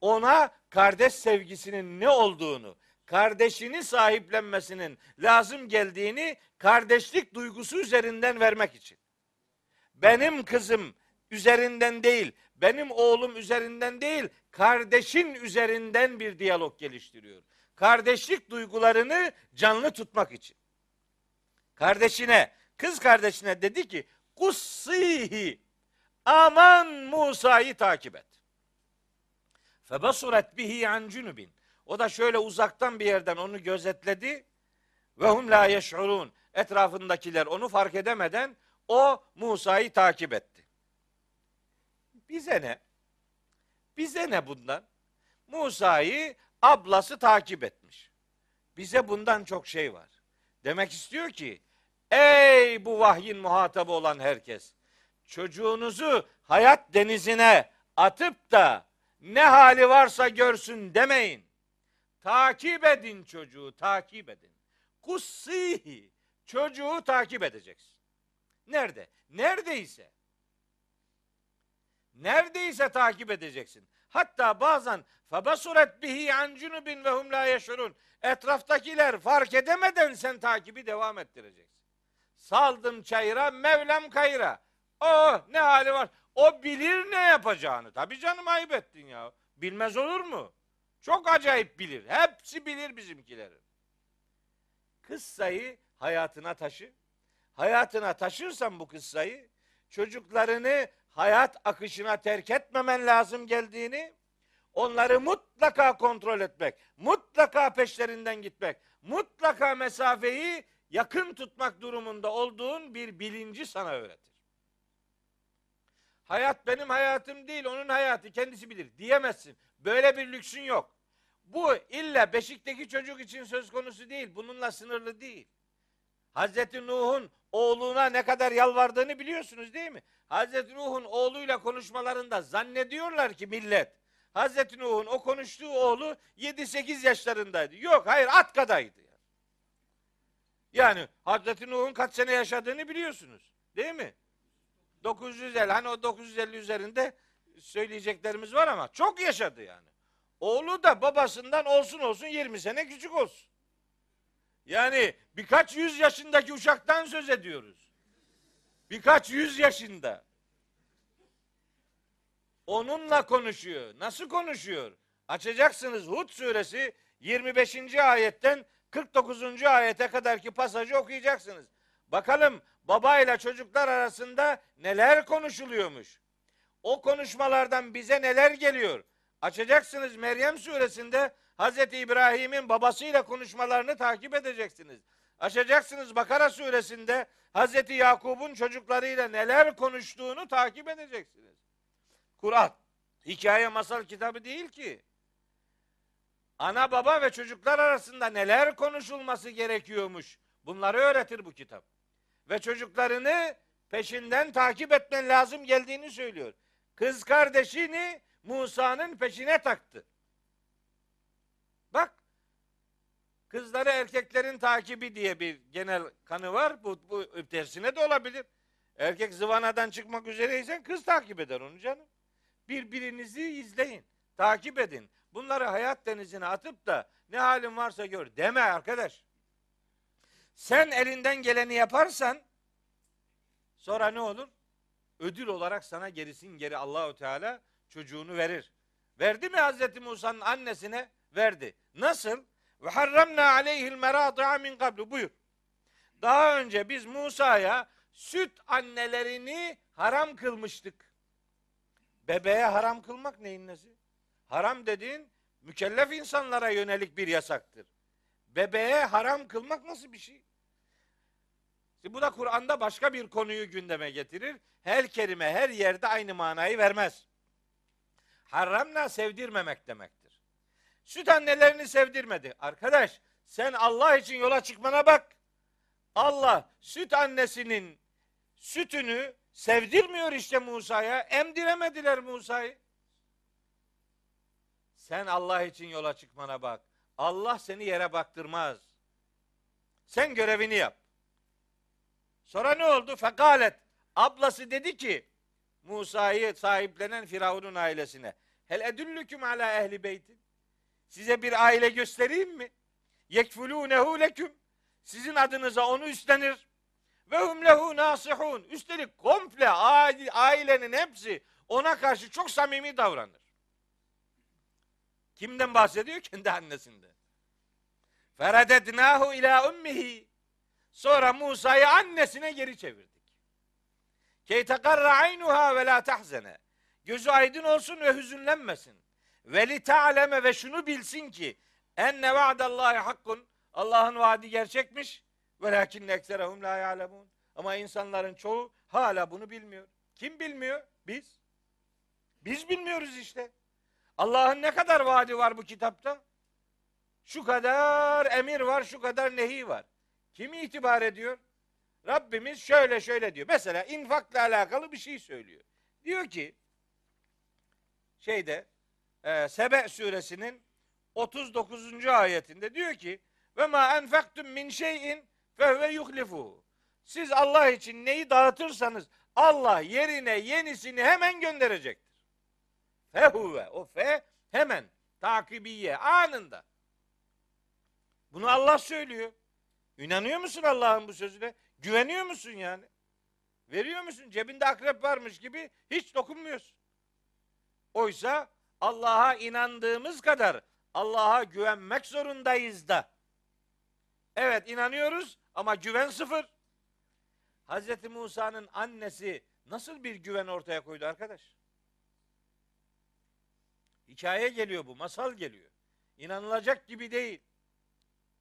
Ona kardeş sevgisinin ne olduğunu, kardeşini sahiplenmesinin lazım geldiğini kardeşlik duygusu üzerinden vermek için. Benim kızım üzerinden değil, benim oğlum üzerinden değil, kardeşin üzerinden bir diyalog geliştiriyor. Kardeşlik duygularını canlı tutmak için. Kardeşine, kız kardeşine dedi ki, kussihi, aman Musa'yı takip et. Febasuret bihi an cunubin. O da şöyle uzaktan bir yerden onu gözetledi. Ve hum la yeş'urun. Etrafındakiler onu fark edemeden o Musa'yı takip etti. Bize ne? Bize ne bundan? Musa'yı ablası takip etmiş. Bize bundan çok şey var. Demek istiyor ki ey bu vahyin muhatabı olan herkes çocuğunuzu hayat denizine atıp da ne hali varsa görsün demeyin. Takip edin çocuğu, takip edin. Kussihi, çocuğu takip edeceksin. Nerede? Neredeyse. Neredeyse takip edeceksin. Hatta bazen febasuret bihi an cunubin ve hum yeşurun. Etraftakiler fark edemeden sen takibi devam ettireceksin. Saldım çayıra, Mevlam kayıra. O ne hali var? O bilir ne yapacağını. Tabii canım ayıp ettin ya. Bilmez olur mu? Çok acayip bilir. Hepsi bilir bizimkilerin. Kıssayı hayatına taşı. Hayatına taşırsan bu kıssayı çocuklarını hayat akışına terk etmemen lazım geldiğini, onları mutlaka kontrol etmek, mutlaka peşlerinden gitmek, mutlaka mesafeyi yakın tutmak durumunda olduğun bir bilinci sana öğretir. Hayat benim hayatım değil, onun hayatı kendisi bilir diyemezsin. Böyle bir lüksün yok. Bu illa Beşik'teki çocuk için söz konusu değil. Bununla sınırlı değil. Hazreti Nuh'un oğluna ne kadar yalvardığını biliyorsunuz değil mi? Hazreti Nuh'un oğluyla konuşmalarında zannediyorlar ki millet Hazreti Nuh'un o konuştuğu oğlu 7-8 yaşlarındaydı. Yok hayır at kadaydı. Yani. Hazreti Nuh'un kaç sene yaşadığını biliyorsunuz. Değil mi? 950 hani o 950 üzerinde söyleyeceklerimiz var ama çok yaşadı yani. Oğlu da babasından olsun olsun 20 sene küçük olsun. Yani birkaç yüz yaşındaki uşaktan söz ediyoruz. Birkaç yüz yaşında. Onunla konuşuyor. Nasıl konuşuyor? Açacaksınız Hud suresi 25. ayetten 49. ayete kadarki pasajı okuyacaksınız. Bakalım babayla çocuklar arasında neler konuşuluyormuş. O konuşmalardan bize neler geliyor? Açacaksınız Meryem suresinde Hazreti İbrahim'in babasıyla konuşmalarını takip edeceksiniz. Açacaksınız Bakara suresinde Hazreti Yakub'un çocuklarıyla neler konuştuğunu takip edeceksiniz. Kur'an hikaye masal kitabı değil ki. Ana baba ve çocuklar arasında neler konuşulması gerekiyormuş. Bunları öğretir bu kitap. Ve çocuklarını peşinden takip etmen lazım geldiğini söylüyor. Kız kardeşini Musa'nın peşine taktı. Bak kızları erkeklerin takibi diye bir genel kanı var. Bu, bu tersine de olabilir. Erkek zıvanadan çıkmak üzereysen kız takip eder onu canım. Birbirinizi izleyin. Takip edin. Bunları hayat denizine atıp da ne halin varsa gör deme arkadaş. Sen elinden geleni yaparsan sonra ne olur? Ödül olarak sana gerisin geri Allahu Teala çocuğunu verir. Verdi mi Hazreti Musa'nın annesine? Verdi. Nasıl? Ve harramna aleyhil meradi'a min kablu. Buyur. Daha önce biz Musa'ya süt annelerini haram kılmıştık. Bebeğe haram kılmak neyin nesi? Haram dediğin mükellef insanlara yönelik bir yasaktır. Bebeğe haram kılmak nasıl bir şey? İşte bu da Kur'an'da başka bir konuyu gündeme getirir. Her kelime her yerde aynı manayı vermez. Haramla sevdirmemek demektir. Süt annelerini sevdirmedi. Arkadaş sen Allah için yola çıkmana bak. Allah süt annesinin sütünü sevdirmiyor işte Musa'ya. Emdiremediler Musa'yı. Sen Allah için yola çıkmana bak. Allah seni yere baktırmaz. Sen görevini yap. Sonra ne oldu? Fekalet. Ablası dedi ki Musa'yı sahiplenen Firavun'un ailesine. Hel edüllüküm ala ehli beytin. Size bir aile göstereyim mi? Yekfulunehu leküm. Sizin adınıza onu üstlenir. Ve hum lehu nasihun. Üstelik komple ailenin hepsi ona karşı çok samimi davranır. Kimden bahsediyor? Kendi annesinden. Feredednahu ila ummihi. Sonra Musa'yı annesine geri çevirdik. Key tekarra aynuha ve la tahzene. Gözü aydın olsun ve hüzünlenmesin. Ve li ta'leme ve şunu bilsin ki enne va'dallahi hakkun. Allah'ın vaadi gerçekmiş. Ve lakinne ekserehum la ya'lemun. Ama insanların çoğu hala bunu bilmiyor. Kim bilmiyor? Biz. Biz bilmiyoruz işte. Allah'ın ne kadar vaadi var bu kitapta? Şu kadar emir var, şu kadar nehi var. Kim itibar ediyor? Rabbimiz şöyle şöyle diyor. Mesela infakla alakalı bir şey söylüyor. Diyor ki şeyde e, Sebe suresinin 39. ayetinde diyor ki ve ma enfektum min şeyin fehve yuhlifuhu. Siz Allah için neyi dağıtırsanız Allah yerine yenisini hemen gönderecektir. Fehuve o fe hemen takibiye anında. Bunu Allah söylüyor. İnanıyor musun Allah'ın bu sözüne? Güveniyor musun yani? Veriyor musun? Cebinde akrep varmış gibi hiç dokunmuyorsun. Oysa Allah'a inandığımız kadar Allah'a güvenmek zorundayız da. Evet inanıyoruz ama güven sıfır. Hazreti Musa'nın annesi nasıl bir güven ortaya koydu arkadaş? Hikaye geliyor bu, masal geliyor. İnanılacak gibi değil.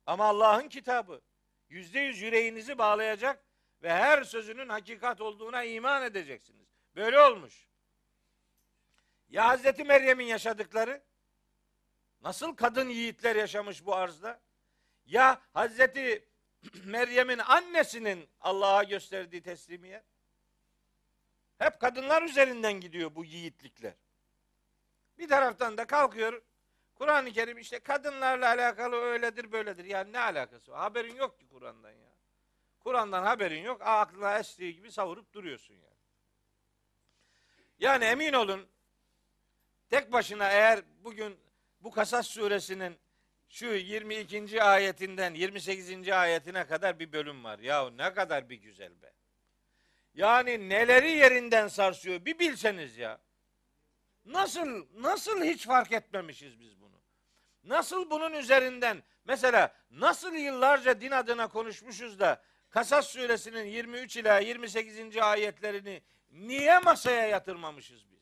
Ama Allah'ın kitabı yüzde yüz yüreğinizi bağlayacak ve her sözünün hakikat olduğuna iman edeceksiniz. Böyle olmuş. Ya Hazreti Meryem'in yaşadıkları? Nasıl kadın yiğitler yaşamış bu arzda? Ya Hazreti Meryem'in annesinin Allah'a gösterdiği teslimiyet? Hep kadınlar üzerinden gidiyor bu yiğitlikler. Bir taraftan da kalkıyor Kur'an-ı Kerim işte kadınlarla alakalı öyledir böyledir. Yani ne alakası var? Haberin yok ki Kur'an'dan ya. Kur'an'dan haberin yok. Aklına estiği gibi savurup duruyorsun yani. Yani emin olun tek başına eğer bugün bu Kasas suresinin şu 22. ayetinden 28. ayetine kadar bir bölüm var. Ya ne kadar bir güzel be. Yani neleri yerinden sarsıyor bir bilseniz ya. Nasıl nasıl hiç fark etmemişiz biz bunu? Nasıl bunun üzerinden mesela nasıl yıllarca din adına konuşmuşuz da Kasas suresinin 23 ila 28. ayetlerini niye masaya yatırmamışız biz?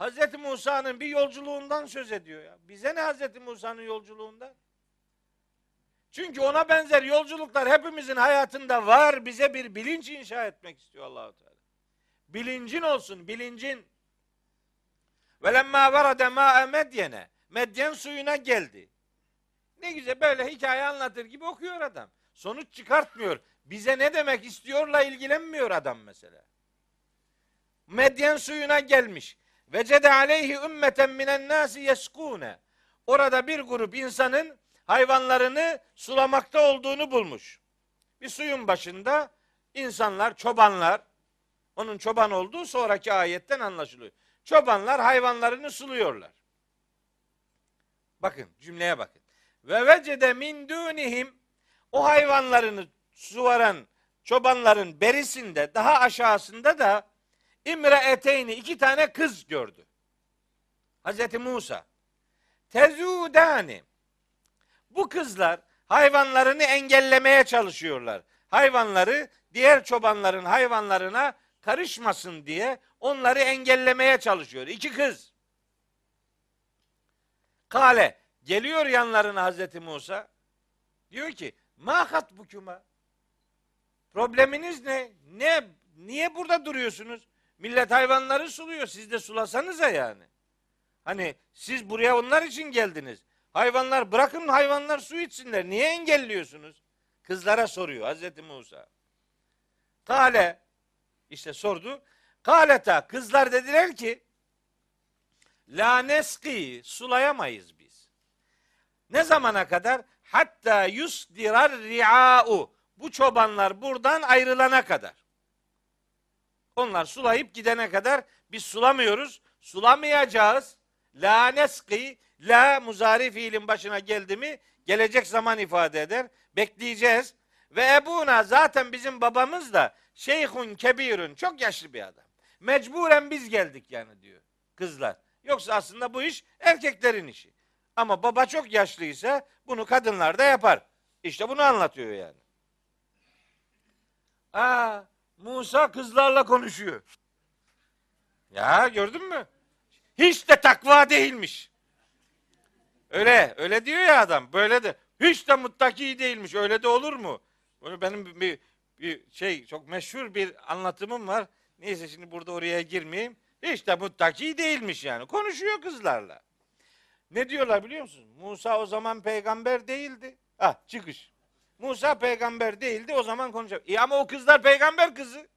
Hz. Musa'nın bir yolculuğundan söz ediyor ya. Bize ne Hz. Musa'nın yolculuğundan? Çünkü ona benzer yolculuklar hepimizin hayatında var. Bize bir bilinç inşa etmek istiyor Allahu Teala. Bilincin olsun, bilincin. Velemma varade ma medyene. Medyen suyuna geldi. Ne güzel böyle hikaye anlatır gibi okuyor adam. Sonuç çıkartmıyor. Bize ne demek istiyorla ilgilenmiyor adam mesela. Medyen suyuna gelmiş. Vecede aleyhi ümmeten minen nasi yeskune. Orada bir grup insanın hayvanlarını sulamakta olduğunu bulmuş. Bir suyun başında insanlar, çobanlar, onun çoban olduğu sonraki ayetten anlaşılıyor. Çobanlar hayvanlarını suluyorlar. Bakın cümleye bakın. Ve vecede min dunihim o hayvanlarını suvaran çobanların berisinde daha aşağısında da imre eteyni iki tane kız gördü. Hazreti Musa. Tezudani. Bu kızlar hayvanlarını engellemeye çalışıyorlar. Hayvanları diğer çobanların hayvanlarına karışmasın diye onları engellemeye çalışıyor. İki kız. Kale geliyor yanlarına Hazreti Musa. Diyor ki ma hatbukuma. Probleminiz ne? Ne niye burada duruyorsunuz? Millet hayvanları suluyor. Siz de sulasanıza yani. Hani siz buraya onlar için geldiniz. Hayvanlar bırakın hayvanlar su içsinler. Niye engelliyorsunuz? Kızlara soruyor Hazreti Musa. Kale işte sordu. Kaleta kızlar dediler ki La neski sulayamayız biz. Ne zamana kadar? Hatta yusdirar ri'a'u. Bu çobanlar buradan ayrılana kadar. Onlar sulayıp gidene kadar biz sulamıyoruz. Sulamayacağız. La neski, la muzari fiilin başına geldi mi gelecek zaman ifade eder. Bekleyeceğiz. Ve ebuna zaten bizim babamız da şeyhun kebirun çok yaşlı bir adam. Mecburen biz geldik yani diyor kızlar. Yoksa aslında bu iş erkeklerin işi. Ama baba çok yaşlıysa bunu kadınlar da yapar. İşte bunu anlatıyor yani. Aa, Musa kızlarla konuşuyor. Ya gördün mü? Hiç de takva değilmiş. Öyle, öyle diyor ya adam. Böyle de hiç de muttaki değilmiş. Öyle de olur mu? Böyle benim bir, bir şey çok meşhur bir anlatımım var. Neyse şimdi burada oraya girmeyeyim. Hiç de muttaki değilmiş yani. Konuşuyor kızlarla. Ne diyorlar biliyor musunuz? Musa o zaman peygamber değildi. Ah çıkış. Musa peygamber değildi o zaman konuşuyor. İyi ama o kızlar peygamber kızı.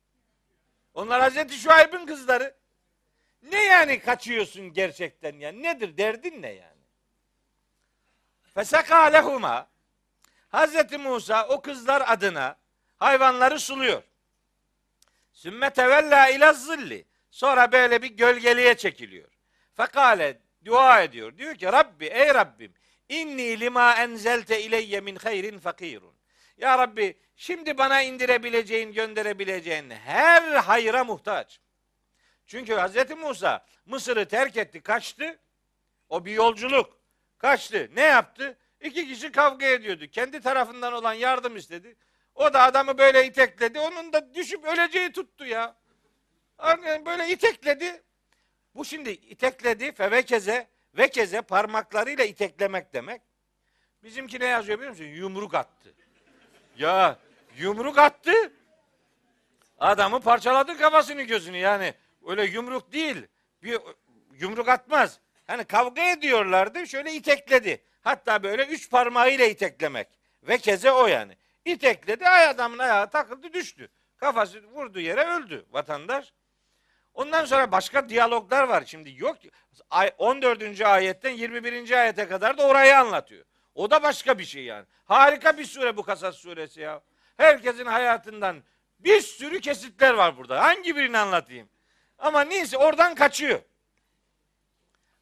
Onlar Hazreti Şuayb'ın kızları. Ne yani kaçıyorsun gerçekten ya? Nedir derdin ne yani? Fesaka lehuma Hazreti Musa o kızlar adına hayvanları suluyor. Sümme tevella ila zilli. Sonra böyle bir gölgeliğe çekiliyor. Fekale dua ediyor. Diyor ki Rabbi ey Rabbim inni lima enzelte ileyye min hayrin fakirun. Ya Rabbi şimdi bana indirebileceğin, gönderebileceğin her hayra muhtaç. Çünkü Hz. Musa Mısır'ı terk etti, kaçtı. O bir yolculuk. Kaçtı. Ne yaptı? İki kişi kavga ediyordu. Kendi tarafından olan yardım istedi. O da adamı böyle itekledi. Onun da düşüp öleceği tuttu ya. Yani böyle itekledi. Bu şimdi itekledi fevekeze vekeze parmaklarıyla iteklemek demek. Bizimki ne yazıyor biliyor musun? Yumruk attı. Ya yumruk attı. Adamı parçaladı kafasını gözünü yani. Öyle yumruk değil. Bir yumruk atmaz. Hani kavga ediyorlardı şöyle itekledi. Hatta böyle üç parmağıyla iteklemek. Ve keze o yani. İtekledi ay adamın ayağı takıldı düştü. Kafası vurdu yere öldü vatandaş. Ondan sonra başka diyaloglar var şimdi yok. 14. ayetten 21. ayete kadar da orayı anlatıyor. O da başka bir şey yani. Harika bir sure bu Kasas suresi ya. Herkesin hayatından bir sürü kesitler var burada. Hangi birini anlatayım? Ama neyse oradan kaçıyor.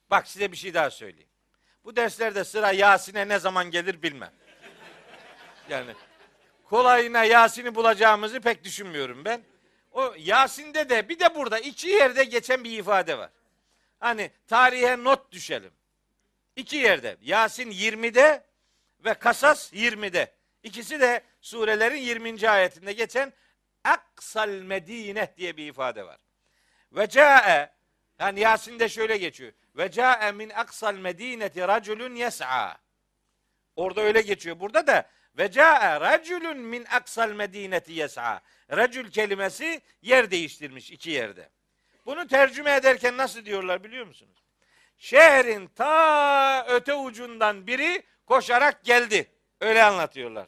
Bak size bir şey daha söyleyeyim. Bu derslerde sıra Yasin'e ne zaman gelir bilmem. Yani kolayına Yasin'i bulacağımızı pek düşünmüyorum ben. O Yasin'de de bir de burada iki yerde geçen bir ifade var. Hani tarihe not düşelim. İki yerde. Yasin 20'de ve Kasas 20'de. İkisi de surelerin 20. ayetinde geçen Aksal Medine diye bir ifade var. Ve ca'e yani Yasin'de şöyle geçiyor. Ve ca'e min aksal medineti raculun yes'a. Orada öyle geçiyor. Burada da ve ca'e raculun min aksal medineti yes'a. Racül kelimesi yer değiştirmiş iki yerde. Bunu tercüme ederken nasıl diyorlar biliyor musunuz? Şehrin ta öte ucundan biri koşarak geldi. Öyle anlatıyorlar.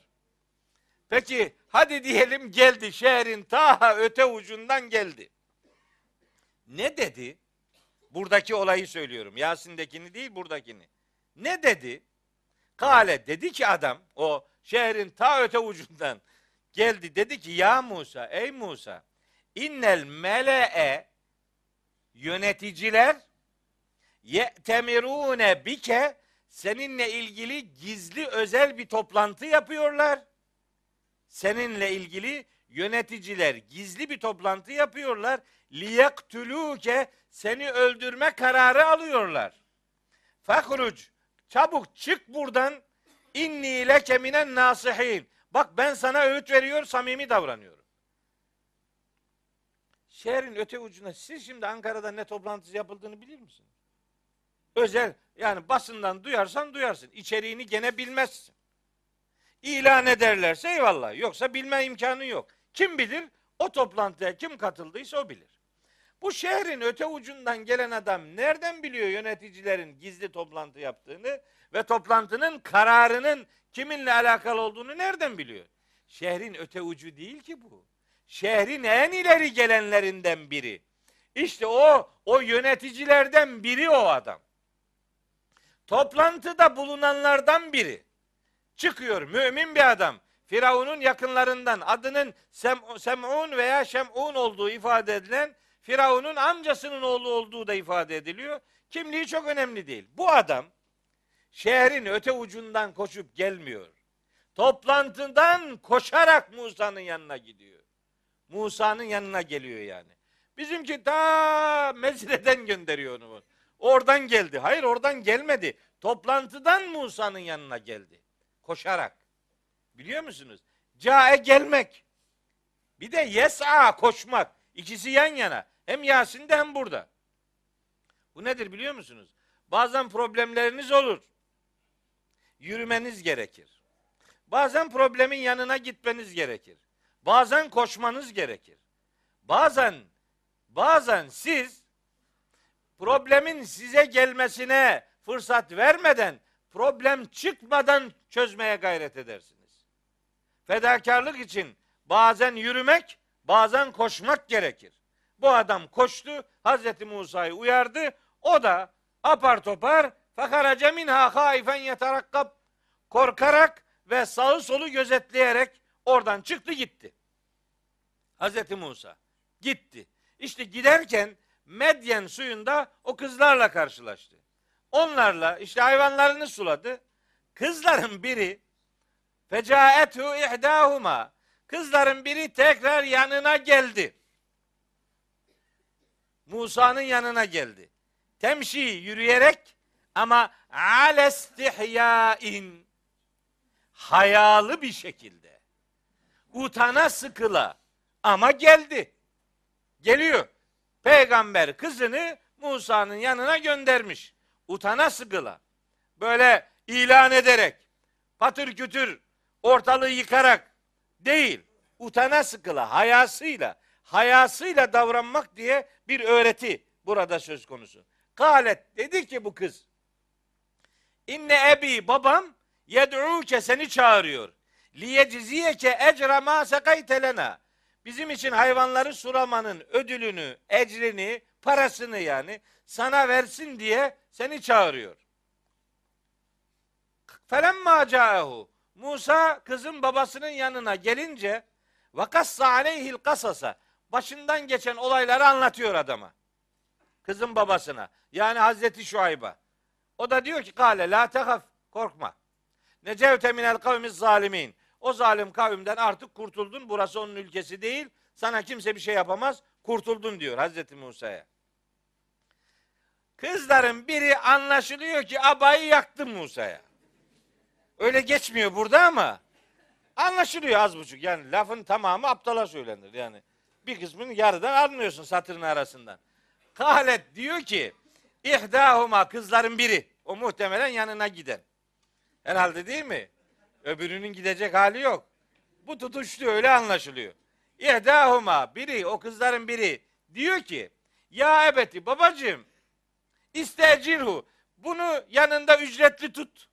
Peki hadi diyelim geldi şehrin ta öte ucundan geldi. Ne dedi? Buradaki olayı söylüyorum. Yasin'dekini değil buradakini. Ne dedi? Kale dedi ki adam o şehrin ta öte ucundan geldi dedi ki ya Musa ey Musa innel mele'e yöneticiler ye'temirune bike seninle ilgili gizli özel bir toplantı yapıyorlar. Seninle ilgili yöneticiler gizli bir toplantı yapıyorlar. Liyaktuluke seni öldürme kararı alıyorlar. Fakruc çabuk çık buradan inni leke minen nasihin. Bak ben sana öğüt veriyor, samimi davranıyorum. Şehrin öte ucuna siz şimdi Ankara'da ne toplantısı yapıldığını bilir misiniz? Özel yani basından duyarsan duyarsın. İçeriğini gene bilmezsin. İlan ederlerse eyvallah. Yoksa bilme imkanı yok. Kim bilir? O toplantıya kim katıldıysa o bilir. Bu şehrin öte ucundan gelen adam nereden biliyor yöneticilerin gizli toplantı yaptığını ve toplantının kararının kiminle alakalı olduğunu nereden biliyor? Şehrin öte ucu değil ki bu. Şehrin en ileri gelenlerinden biri. İşte o o yöneticilerden biri o adam. Toplantıda bulunanlardan biri çıkıyor mümin bir adam. Firavun'un yakınlarından adının Sem Sem'un veya Şem'un olduğu ifade edilen Firavun'un amcasının oğlu olduğu da ifade ediliyor. Kimliği çok önemli değil. Bu adam şehrin öte ucundan koşup gelmiyor. Toplantıdan koşarak Musa'nın yanına gidiyor. Musa'nın yanına geliyor yani. Bizimki ta Mezre'den gönderiyor onu. Oradan geldi. Hayır oradan gelmedi. Toplantıdan Musa'nın yanına geldi. Koşarak. Biliyor musunuz? Cae gelmek. Bir de yes'a koşmak. İkisi yan yana. Hem Yasin'de hem burada. Bu nedir biliyor musunuz? Bazen problemleriniz olur. Yürümeniz gerekir. Bazen problemin yanına gitmeniz gerekir. Bazen koşmanız gerekir. Bazen bazen siz problemin size gelmesine fırsat vermeden problem çıkmadan çözmeye gayret edersiniz. Fedakarlık için bazen yürümek, bazen koşmak gerekir. Bu adam koştu, Hazreti Musa'yı uyardı. O da apar topar fakaraca minha haifen yeterakkab korkarak ve sağı solu gözetleyerek oradan çıktı gitti. Hazreti Musa gitti. İşte giderken Medyen suyunda o kızlarla karşılaştı. Onlarla işte hayvanlarını suladı. Kızların biri fecaethu ihdahuma kızların biri tekrar yanına geldi. Musa'nın yanına geldi. Temşi yürüyerek ama alestihyain hayalı bir şekilde utana sıkıla ama geldi. Geliyor. Peygamber kızını Musa'nın yanına göndermiş. Utana sıkıla. Böyle ilan ederek, patır kütür, ortalığı yıkarak değil, utana sıkıla, hayasıyla, hayasıyla davranmak diye bir öğreti burada söz konusu. Kalet dedi ki bu kız, İnne ebi babam yed'uke seni çağırıyor. Liyecziyeke ecra ma sekaytelena. Bizim için hayvanları sulamanın ödülünü, ecrini, parasını yani sana versin diye seni çağırıyor. Felemma ca'ehu. Musa kızın babasının yanına gelince vakassa aleyhil kasasa. Başından geçen olayları anlatıyor adama. Kızın babasına. Yani Hazreti Şuayb'a. O da diyor ki kale la tehaf korkma. Necevte minel kavmiz zalimin. O zalim kavimden artık kurtuldun. Burası onun ülkesi değil. Sana kimse bir şey yapamaz. Kurtuldun diyor Hazreti Musa'ya. Kızların biri anlaşılıyor ki abayı yaktı Musa'ya. Öyle geçmiyor burada ama anlaşılıyor az buçuk. Yani lafın tamamı aptala söylenir. Yani bir kısmını yarıdan anlıyorsun satırın arasından. Kalet diyor ki ihdahuma kızların biri. O muhtemelen yanına giden. Herhalde değil mi? Öbürünün gidecek hali yok. Bu tutuştu öyle anlaşılıyor. İhdahuma biri o kızların biri diyor ki ya ebeti babacığım istecirhu bunu yanında ücretli tut.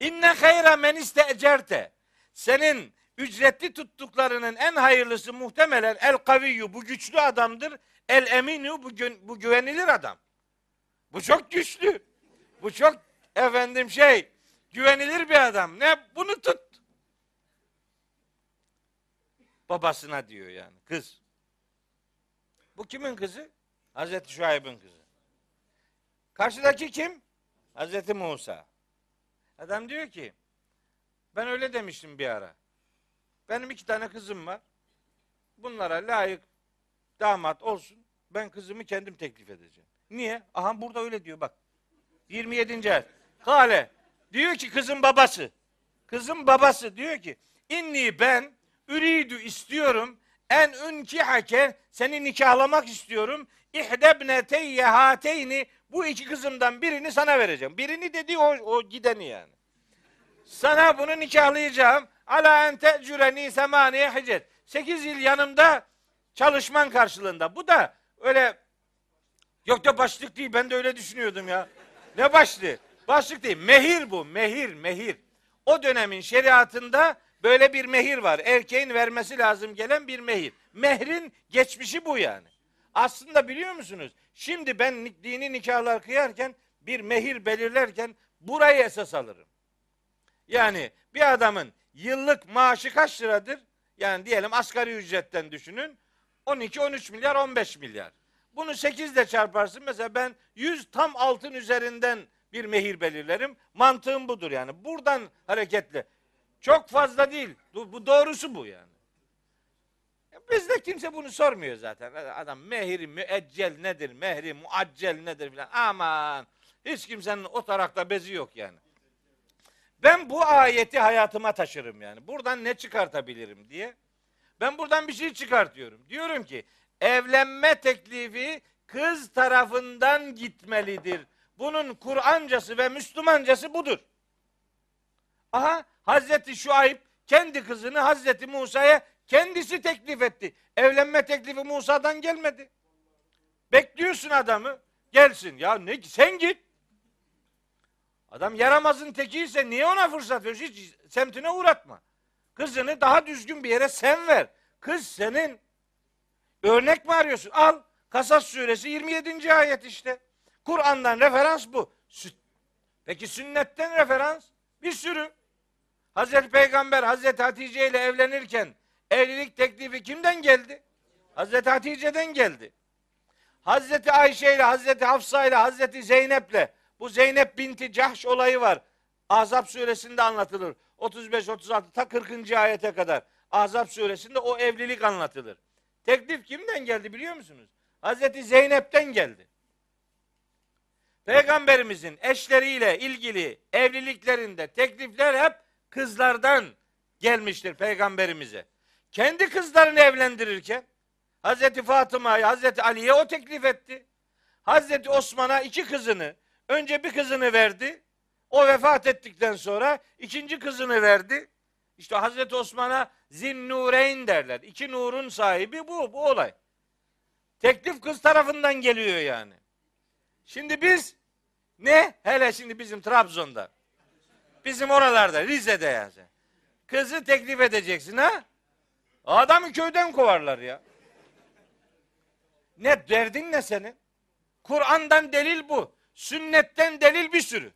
İnne hayra men istecerte senin ücretli tuttuklarının en hayırlısı muhtemelen el kaviyyu bu güçlü adamdır. El eminu bu, bu güvenilir adam. Bu çok güçlü. Bu çok efendim şey güvenilir bir adam. Ne bunu tut. Babasına diyor yani kız. Bu kimin kızı? Hazreti Şuayb'ın kızı. Karşıdaki kim? Hazreti Musa. Adam diyor ki ben öyle demiştim bir ara. Benim iki tane kızım var. Bunlara layık damat olsun. Ben kızımı kendim teklif edeceğim. Niye? Aha burada öyle diyor bak. 27. ayet. Kale. Diyor ki kızın babası. Kızın babası diyor ki inni ben üridü istiyorum en ünkihake seni nikahlamak istiyorum. İhdebneteyye hateyni bu iki kızımdan birini sana vereceğim. Birini dedi o, o gideni yani. Sana bunu nikahlayacağım. Ala en te'cüreni semaniye hicet. Sekiz yıl yanımda çalışman karşılığında. Bu da öyle yok da başlık değil. Ben de öyle düşünüyordum ya. Ne başlığı? Başlık değil. Mehir bu. Mehir, mehir. O dönemin şeriatında böyle bir mehir var. Erkeğin vermesi lazım gelen bir mehir. Mehrin geçmişi bu yani. Aslında biliyor musunuz? Şimdi ben dini nikahlar kıyarken bir mehir belirlerken burayı esas alırım. Yani bir adamın yıllık maaşı kaç liradır? Yani diyelim asgari ücretten düşünün. 12-13 milyar 15 milyar. Bunu 8 ile çarparsın. Mesela ben 100 tam altın üzerinden bir mehir belirlerim. Mantığım budur yani. Buradan hareketle. Çok fazla değil. Bu doğrusu bu yani. Bizde kimse bunu sormuyor zaten. Adam mehri müeccel nedir, mehri muaccel nedir filan. Aman hiç kimsenin o tarakta bezi yok yani. Ben bu ayeti hayatıma taşırım yani. Buradan ne çıkartabilirim diye. Ben buradan bir şey çıkartıyorum. Diyorum ki evlenme teklifi kız tarafından gitmelidir. Bunun Kur'ancası ve Müslümancası budur. Aha Hazreti Şuayb kendi kızını Hazreti Musa'ya kendisi teklif etti. Evlenme teklifi Musa'dan gelmedi. Bekliyorsun adamı. Gelsin. Ya ne sen git. Adam yaramazın tekiyse niye ona fırsat veriyorsun? Hiç semtine uğratma. Kızını daha düzgün bir yere sen ver. Kız senin. Örnek mi arıyorsun? Al. Kasas suresi 27. ayet işte. Kur'an'dan referans bu. Peki sünnetten referans? Bir sürü. Hazreti Peygamber Hazreti Hatice ile evlenirken evlilik teklifi kimden geldi? Hazreti Hatice'den geldi. Hazreti Ayşe ile Hazreti Hafsa ile Hazreti Zeynep ile bu Zeynep binti Cahş olayı var. Ahzab suresinde anlatılır. 35-36 ta 40. ayete kadar. Ahzab suresinde o evlilik anlatılır. Teklif kimden geldi biliyor musunuz? Hazreti Zeynep'ten geldi. Peygamberimizin eşleriyle ilgili evliliklerinde teklifler hep kızlardan gelmiştir peygamberimize. Kendi kızlarını evlendirirken Hazreti Fatıma'yı Hazreti Ali'ye o teklif etti. Hazreti Osman'a iki kızını önce bir kızını verdi. O vefat ettikten sonra ikinci kızını verdi. İşte Hazreti Osman'a Zinnureyn derler. İki nurun sahibi bu, bu olay. Teklif kız tarafından geliyor yani. Şimdi biz ne? Hele şimdi bizim Trabzon'da. Bizim oralarda, Rize'de yani. Kızı teklif edeceksin ha? Adamı köyden kovarlar ya. Ne derdin ne senin? Kur'an'dan delil bu. Sünnetten delil bir sürü.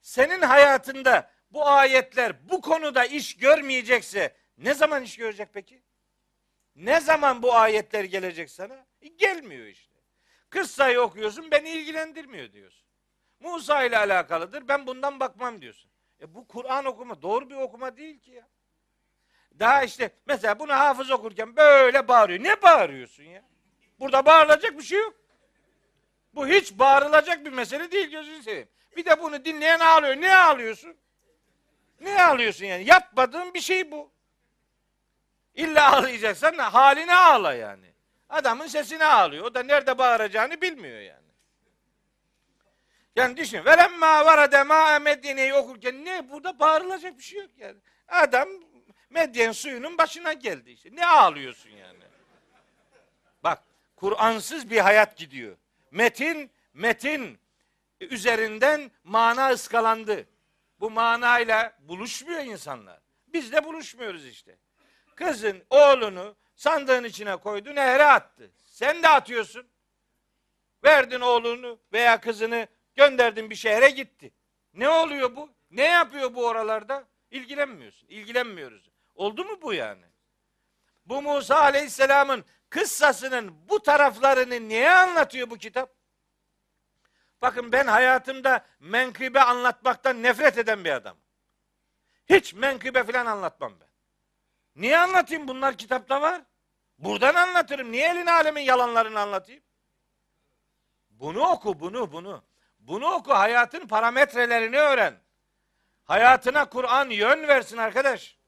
Senin hayatında bu ayetler bu konuda iş görmeyecekse ne zaman iş görecek peki? Ne zaman bu ayetler gelecek sana? E, gelmiyor işte. Kıssayı okuyorsun beni ilgilendirmiyor diyorsun. Musa ile alakalıdır ben bundan bakmam diyorsun. E bu Kur'an okuma doğru bir okuma değil ki ya. Daha işte mesela bunu hafız okurken böyle bağırıyor. Ne bağırıyorsun ya? Burada bağırılacak bir şey yok. Bu hiç bağırılacak bir mesele değil gözünü seveyim. Bir de bunu dinleyen ağlıyor. Ne ağlıyorsun? Ne ağlıyorsun yani? Yapmadığın bir şey bu. İlla ağlayacaksan haline ağla yani. Adamın sesine ağlıyor. O da nerede bağıracağını bilmiyor yani. Yani düşün. Velemma varade ma Medine'yi okurken ne burada bağırılacak bir şey yok yani. Adam Medyen suyunun başına geldi işte. Ne ağlıyorsun yani? Bak Kur'ansız bir hayat gidiyor. Metin, metin üzerinden mana ıskalandı. Bu manayla buluşmuyor insanlar. Biz de buluşmuyoruz işte. Kızın oğlunu sandığın içine koydu, nehre attı. Sen de atıyorsun. Verdin oğlunu veya kızını gönderdin bir şehre gitti. Ne oluyor bu? Ne yapıyor bu oralarda? İlgilenmiyorsun. İlgilenmiyoruz. Oldu mu bu yani? Bu Musa Aleyhisselam'ın kıssasının bu taraflarını niye anlatıyor bu kitap? Bakın ben hayatımda menkıbe anlatmaktan nefret eden bir adam. Hiç menkıbe falan anlatmam ben. Niye anlatayım? Bunlar kitapta var. Buradan anlatırım. Niye elin alemin yalanlarını anlatayım? Bunu oku, bunu, bunu. Bunu oku, hayatın parametrelerini öğren. Hayatına Kur'an yön versin arkadaş.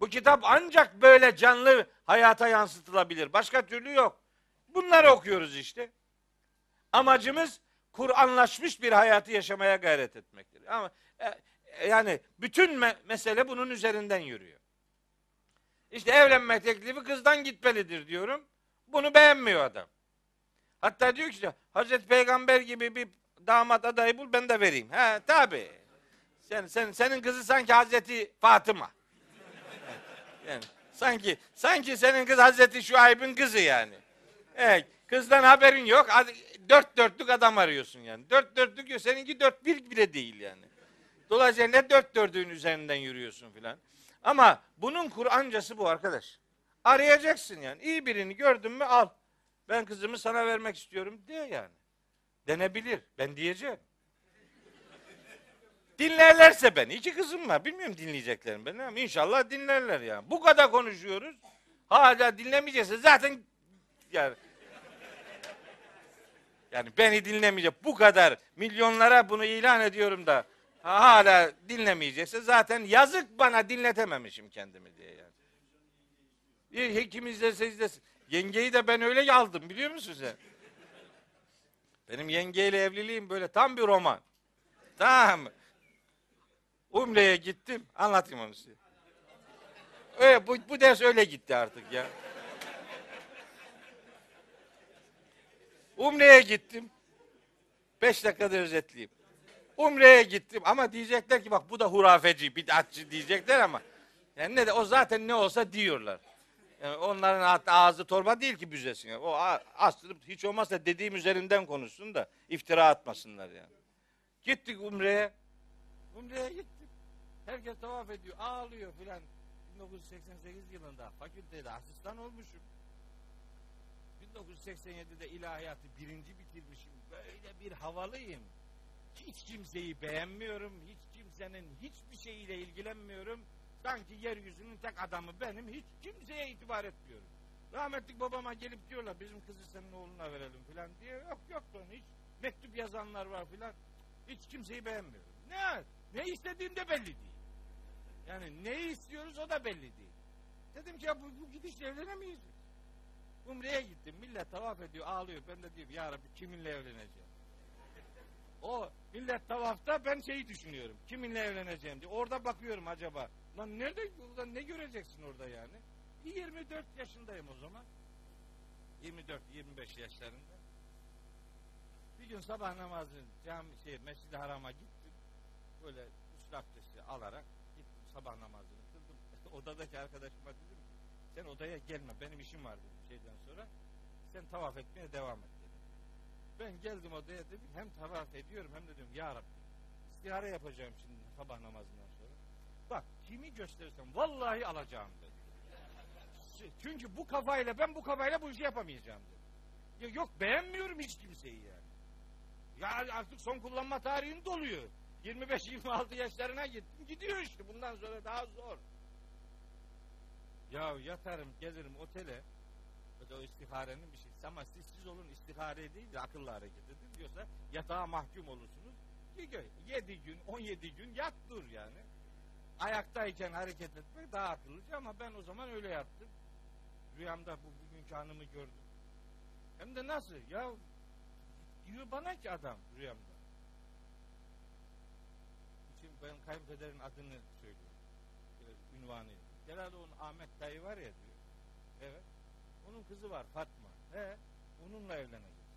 Bu kitap ancak böyle canlı hayata yansıtılabilir. Başka türlü yok. Bunları okuyoruz işte. Amacımız Kur'anlaşmış bir hayatı yaşamaya gayret etmektir. Ama e, yani bütün me- mesele bunun üzerinden yürüyor. İşte evlenme teklifi kızdan gitmelidir diyorum. Bunu beğenmiyor adam. Hatta diyor ki Hazreti Peygamber gibi bir damat adayı bul ben de vereyim. He tabi. Sen, sen, senin kızı sanki Hazreti Fatıma. Yani sanki sanki senin kız Hazreti Şuayb'in kızı yani. Evet, Kızdan haberin yok. Dört dörtlük adam arıyorsun yani. Dört dörtlük yok. Seninki dört bir bile değil yani. Dolayısıyla ne dört dördüğün üzerinden yürüyorsun filan. Ama bunun Kur'ancası bu arkadaş. Arayacaksın yani. İyi birini gördün mü al. Ben kızımı sana vermek istiyorum diye yani. Denebilir. Ben diyeceğim. Dinlerlerse ben. iki kızım var. Bilmiyorum dinleyecekler mi ama inşallah dinlerler yani. Bu kadar konuşuyoruz. Hala dinlemeyecekse zaten yani yani beni dinlemeyecek bu kadar milyonlara bunu ilan ediyorum da hala dinlemeyecekse zaten yazık bana dinletememişim kendimi diye yani. Bir Kim izlese izlesin. Yengeyi de ben öyle aldım biliyor musun sen? Benim yengeyle evliliğim böyle tam bir roman. Tamam mı? Umre'ye gittim. Anlatayım onu size. Öyle, bu, bu ders öyle gitti artık ya. Umre'ye gittim. Beş dakikada özetleyeyim. Umre'ye gittim ama diyecekler ki bak bu da hurafeci, bid'atçı diyecekler ama yani ne de o zaten ne olsa diyorlar. Yani onların ağzı torba değil ki büzesin. O a- aslında hiç olmazsa dediğim üzerinden konuşsun da iftira atmasınlar yani. Gittik Umre'ye. Umre'ye gittim. Herkes tavaf ediyor, ağlıyor filan. 1988 yılında fakültede asistan olmuşum. 1987'de ilahiyatı birinci bitirmişim. Böyle bir havalıyım. Hiç kimseyi beğenmiyorum. Hiç kimsenin hiçbir şeyiyle ilgilenmiyorum. Sanki yeryüzünün tek adamı benim. Hiç kimseye itibar etmiyorum. Rahmetlik babama gelip diyorlar bizim kızı senin oğluna verelim filan diye. Yok yok lan hiç. Mektup yazanlar var filan. Hiç kimseyi beğenmiyorum. Ne? Ne istediğim de belli değil. Yani neyi istiyoruz o da belli değil. Dedim ki ya bu, bu gidişle evlenemeyiz. Umre'ye gittim. Millet tavaf ediyor, ağlıyor. Ben de diyorum ya Rabbi kiminle evleneceğim? O millet tavafta ben şeyi düşünüyorum. Kiminle evleneceğim diye. Orada bakıyorum acaba. Lan nerede burada ne göreceksin orada yani? Bir 24 yaşındayım o zaman. 24-25 yaşlarında. Bir gün sabah namazı cami şey Mescid-i Haram'a gittim. Böyle üst abdesti alarak sabah namazını kıldım. Odadaki arkadaşıma dedim ki sen odaya gelme benim işim var dedim şeyden sonra. Sen tavaf etmeye devam et dedim. Ben geldim odaya dedim hem tavaf ediyorum hem de diyorum ya Rabbi istihare yapacağım şimdi sabah namazından sonra. Bak kimi gösterirsem vallahi alacağım dedi. Çünkü bu kafayla ben bu kafayla bu işi yapamayacağım dedi. Ya yok beğenmiyorum hiç kimseyi yani. Ya artık son kullanma tarihim doluyor. 25-26 yaşlarına gittim. Gidiyor işte bundan sonra daha zor. Ya yatarım gelirim otele. O da o istiharenin bir şeysi. Ama siz siz olun istihare değil de akıllı hareket edin diyorsa yatağa mahkum olursunuz. 7 gün 17 gün yat dur yani. Ayaktayken hareket etmek daha akıllıca ama ben o zaman öyle yaptım. Rüyamda bu bugünkü hanımı gördüm. Hem de nasıl? Ya diyor bana ki adam rüyamda. Şimdi ben kayınpederin adını söylüyorum. Böyle ünvanı. Herhalde onun Ahmet dayı var ya diyor. Evet. Onun kızı var Fatma. He. Onunla evlenecek.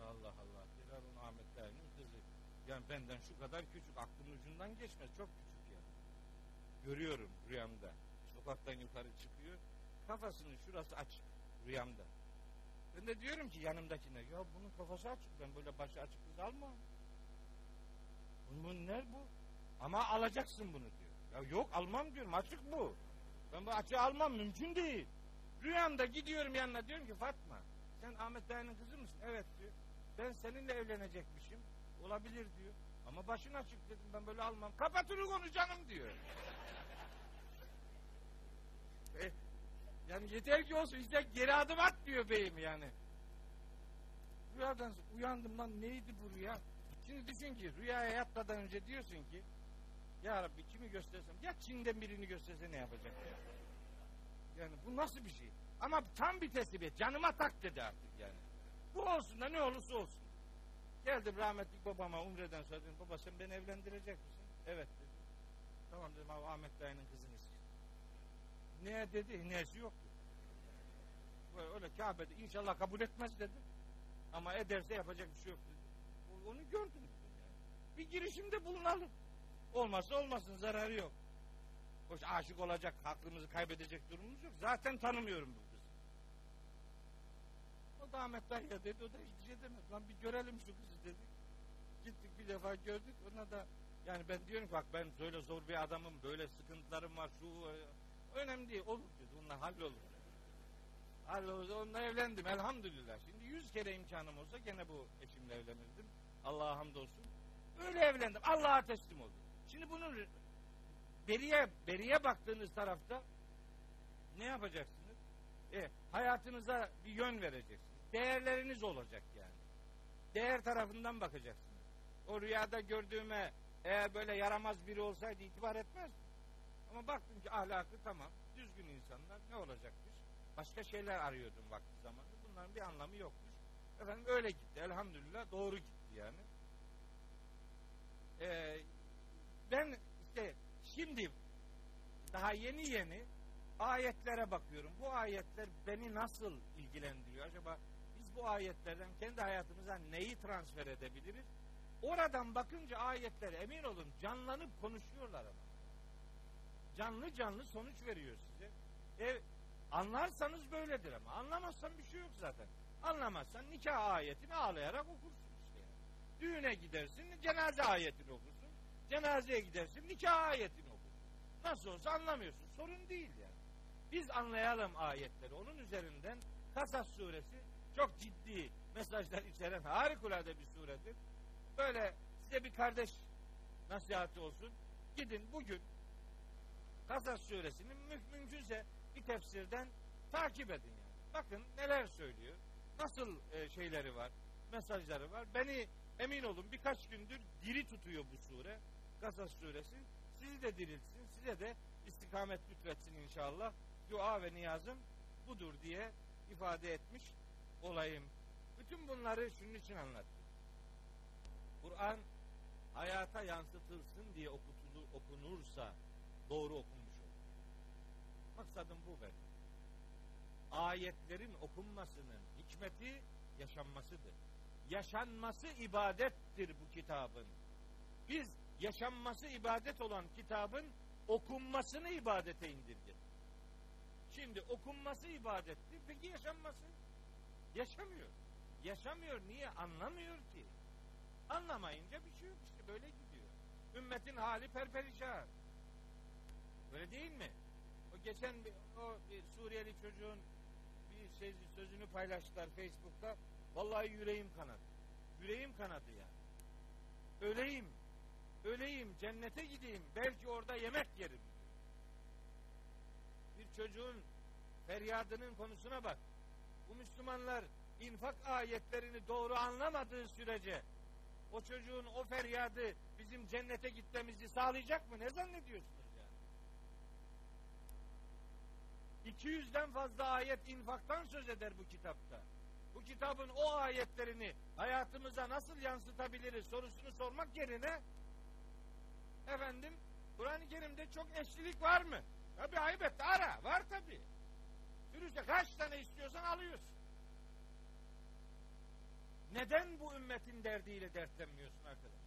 Allah Allah. Herhalde onun Ahmet dayının kızı. Yani benden şu kadar küçük. Aklımın ucundan geçmez. Çok küçük yani. Görüyorum rüyamda. Sokaktan yukarı çıkıyor. Kafasının şurası açık. Rüyamda. Ben de diyorum ki yanımdakine ya bunun kafası açık. Ben böyle başı açık kız almam. Bunun ne bu? Ama alacaksın bunu diyor. Ya yok almam diyorum açık bu. Ben bu açığı almam mümkün değil. Rüyamda gidiyorum yanına diyorum ki Fatma sen Ahmet Dayı'nın kızı mısın? Evet diyor. Ben seninle evlenecekmişim. Olabilir diyor. Ama başın açık dedim ben böyle almam. Kapat onu canım diyor. E, yani yeter ki olsun işte geri adım at diyor beyim yani. Rüyadan uyandım lan neydi bu rüya? Şimdi düşün ki rüyaya yatmadan önce diyorsun ki ya Rabbi kimi göstersem ya Çin'den birini gösterse ne yapacak ya? Yani bu nasıl bir şey? Ama tam bir teslimiyet. Canıma tak dedi artık yani. Bu olsun da ne olursa olsun. Geldim rahmetli babama Umre'den sonra dedim baba sen beni evlendirecek misin? Evet dedi. Tamam dedim abi Ahmet Bey'in kızını istiyorum. Ne dedi? Nesi yoktu. Böyle öyle Kabe'de inşallah kabul etmez dedi. Ama ederse yapacak bir şey yok dedi. Onu dedim yani. Bir girişimde bulunalım. Olmazsa olmasın zararı yok. Hoş aşık olacak, aklımızı kaybedecek durumumuz yok. Zaten tanımıyorum bu kızı. O da Ahmet Dayı'ya dedi. O da hiçbir şey demedi. Lan bir görelim şu kızı dedik. Gittik bir defa gördük. Ona da yani ben diyorum bak ben böyle zor bir adamım. Böyle sıkıntılarım var. Şu önemli değil. Olur dedi. Onlar hallolur. Hallolur. Onunla evlendim. Elhamdülillah. Şimdi yüz kere imkanım olsa gene bu eşimle evlenirdim. Allah'a hamdolsun. Öyle evlendim. Allah'a teslim oldum. Şimdi bunun beriye beriye baktığınız tarafta ne yapacaksınız? E, hayatınıza bir yön vereceksiniz. Değerleriniz olacak yani. Değer tarafından bakacaksınız. O rüyada gördüğüme eğer böyle yaramaz biri olsaydı itibar etmez. Ama baktım ki ahlakı tamam. Düzgün insanlar ne olacakmış? Başka şeyler arıyordum vakti zamanında. Bunların bir anlamı yokmuş. Efendim öyle gitti. Elhamdülillah doğru gitti yani. Ee, ben işte şimdi daha yeni yeni ayetlere bakıyorum. Bu ayetler beni nasıl ilgilendiriyor? Acaba biz bu ayetlerden kendi hayatımıza neyi transfer edebiliriz? Oradan bakınca ayetler emin olun canlanıp konuşuyorlar ama. Canlı canlı sonuç veriyor size. E, anlarsanız böyledir ama. Anlamazsan bir şey yok zaten. Anlamazsan nikah ayetini ağlayarak okursun. Düğüne gidersin cenaze ayetini okursun. Cenazeye gidersin nikah ayetini okursun. Nasıl olsa anlamıyorsun. Sorun değil yani. Biz anlayalım ayetleri. Onun üzerinden Kasas suresi çok ciddi mesajlar içeren harikulade bir suredir. Böyle size bir kardeş nasihati olsun. Gidin bugün Kasas suresinin mü mümkünse bir tefsirden takip edin yani. Bakın neler söylüyor. Nasıl e, şeyleri var, mesajları var. Beni emin olun birkaç gündür diri tutuyor bu sure. Kasas suresi. Sizi de diriltsin, size de istikamet lütfetsin inşallah. Dua ve niyazım budur diye ifade etmiş olayım. Bütün bunları şunun için anlattım. Kur'an hayata yansıtılsın diye okutulur, okunursa doğru okunmuş olur. Maksadım bu benim. Ayetlerin okunmasının hikmeti yaşanmasıdır. Yaşanması ibadettir bu kitabın. Biz yaşanması ibadet olan kitabın okunmasını ibadete indirdik. Şimdi okunması ibadettir. Peki yaşanması? Yaşamıyor. Yaşamıyor. Niye? Anlamıyor ki. Anlamayınca bir şey yok işte böyle gidiyor. Ümmetin hali perperişan. Öyle değil mi? O geçen bir, o bir Suriyeli çocuğun bir şey, sözünü paylaştılar Facebook'ta. Vallahi yüreğim kanadı. Yüreğim kanadı ya. Öleyim. Öleyim. Cennete gideyim. Belki orada yemek yerim. Bir çocuğun feryadının konusuna bak. Bu Müslümanlar infak ayetlerini doğru anlamadığı sürece o çocuğun o feryadı bizim cennete gitmemizi sağlayacak mı? Ne zannediyorsunuz yani? 200'den fazla ayet infaktan söz eder bu kitapta. Bu kitabın o ayetlerini hayatımıza nasıl yansıtabiliriz sorusunu sormak yerine efendim Kur'an-ı Kerim'de çok eşlilik var mı? Tabi ayıp ara var tabi. Sürüse kaç tane istiyorsan alıyorsun. Neden bu ümmetin derdiyle dertlenmiyorsun arkadaş?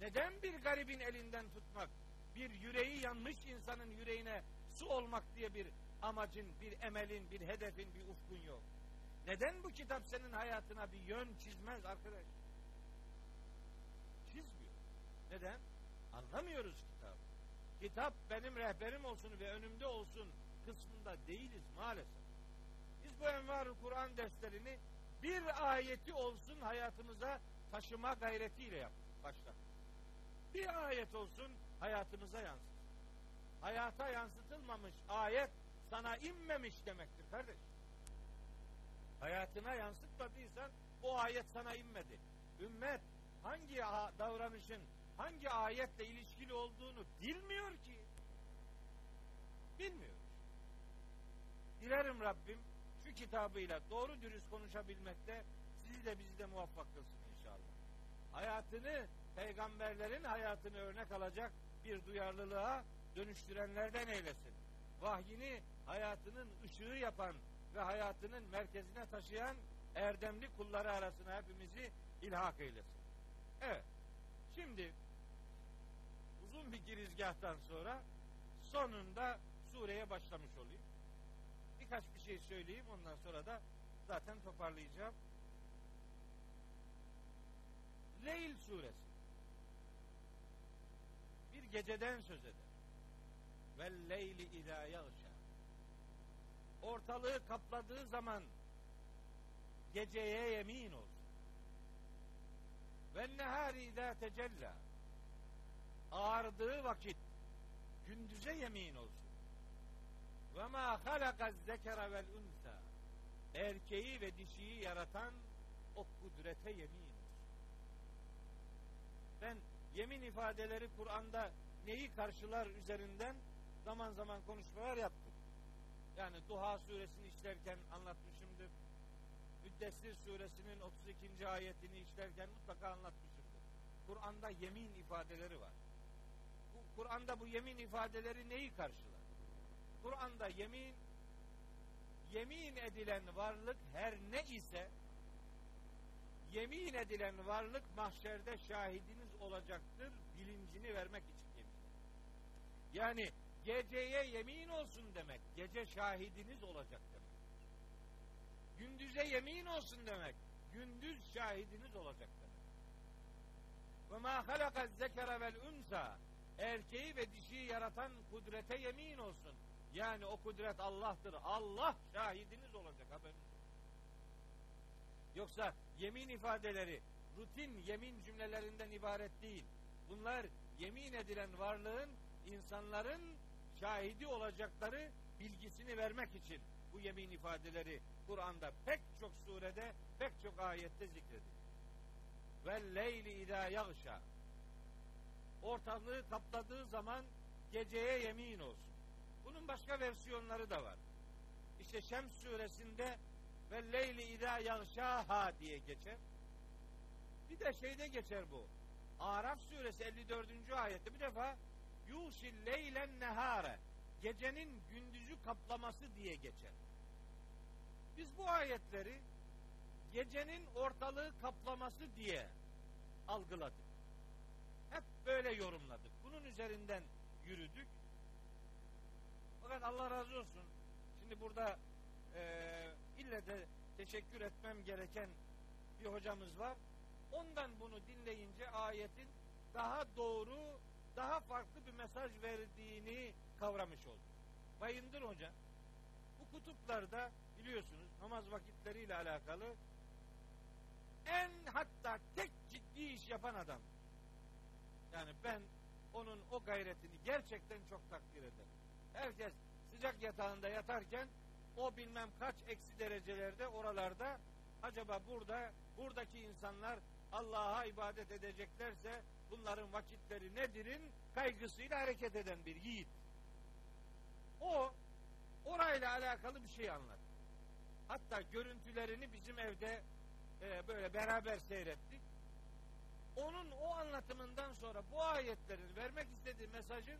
Neden bir garibin elinden tutmak, bir yüreği yanmış insanın yüreğine su olmak diye bir amacın, bir emelin, bir hedefin, bir ufkun yok? Neden bu kitap senin hayatına bir yön çizmez arkadaş? Çizmiyor. Neden? Anlamıyoruz kitabı. Kitap benim rehberim olsun ve önümde olsun kısmında değiliz maalesef. Biz bu envar Kur'an derslerini bir ayeti olsun hayatımıza taşıma gayretiyle yaptık başta. Bir ayet olsun hayatımıza yansıtsın. Hayata yansıtılmamış ayet sana inmemiş demektir kardeş. Hayatına yansıtmadıysan o ayet sana inmedi. Ümmet hangi davranışın hangi ayetle ilişkili olduğunu bilmiyor ki. Bilmiyor. Dilerim Rabbim şu kitabıyla doğru dürüst konuşabilmekte sizi de bizi de muvaffak kılsın inşallah. Hayatını peygamberlerin hayatını örnek alacak bir duyarlılığa dönüştürenlerden eylesin. Vahyini hayatının ışığı yapan ve hayatının merkezine taşıyan erdemli kulları arasına hepimizi ilhak eylesin. Evet. Şimdi uzun bir girizgahtan sonra sonunda sureye başlamış olayım. Birkaç bir şey söyleyeyim ondan sonra da zaten toparlayacağım. Leyl suresi bir geceden söz eder. Ve leyli idâ yağşa. Ortalığı kapladığı zaman geceye yemin olsun. Ve nehâri idâ tecella. Ağardığı vakit gündüze yemin olsun. Ve ma halaka zekere vel unsa. Erkeği ve dişiyi yaratan o kudrete yemin olsun. Ben yemin ifadeleri Kur'an'da neyi karşılar üzerinden zaman zaman konuşmalar yaptım. Yani Duha suresini işlerken anlatmışımdır. Müddessir suresinin 32. ayetini işlerken mutlaka anlatmışımdır. Kur'an'da yemin ifadeleri var. Bu Kur'an'da bu yemin ifadeleri neyi karşılar? Kur'an'da yemin yemin edilen varlık her ne ise yemin edilen varlık mahşerde şahidiniz olacaktır bilincini vermek için yemin. Yani geceye yemin olsun demek gece şahidiniz olacak demek. Gündüze yemin olsun demek gündüz şahidiniz olacak demek. Ve ma halaka zekere vel unsa erkeği ve dişiyi yaratan kudrete yemin olsun. Yani o kudret Allah'tır. Allah şahidiniz olacak haberiniz. Yoksa yemin ifadeleri rutin yemin cümlelerinden ibaret değil. Bunlar yemin edilen varlığın insanların şahidi olacakları bilgisini vermek için bu yemin ifadeleri Kur'an'da pek çok surede pek çok ayette zikredilir. Ve leyli idâ yağşa ortalığı kapladığı zaman geceye yemin olsun. Bunun başka versiyonları da var. İşte Şems suresinde ve leyli idâ yağşâhâ diye geçer. Bir de şeyde geçer bu. Araf suresi 54. ayette bir defa yuşil leylen nehare gecenin gündüzü kaplaması diye geçer. Biz bu ayetleri gecenin ortalığı kaplaması diye algıladık. Hep böyle yorumladık. Bunun üzerinden yürüdük. Fakat Allah razı olsun. Şimdi burada e, ille de teşekkür etmem gereken bir hocamız var. Ondan bunu dinleyince ayetin daha doğru, daha farklı bir mesaj verdiğini kavramış olduk. Bayındır Hoca, bu kutuplarda biliyorsunuz namaz vakitleriyle alakalı en hatta tek ciddi iş yapan adam. Yani ben onun o gayretini gerçekten çok takdir ederim. Herkes sıcak yatağında yatarken o bilmem kaç eksi derecelerde oralarda acaba burada buradaki insanlar Allah'a ibadet edeceklerse bunların vakitleri nedirin kaygısıyla hareket eden bir yiğit. O orayla alakalı bir şey anlat. Hatta görüntülerini bizim evde e, böyle beraber seyrettik. Onun o anlatımından sonra bu ayetlerin vermek istediği mesajın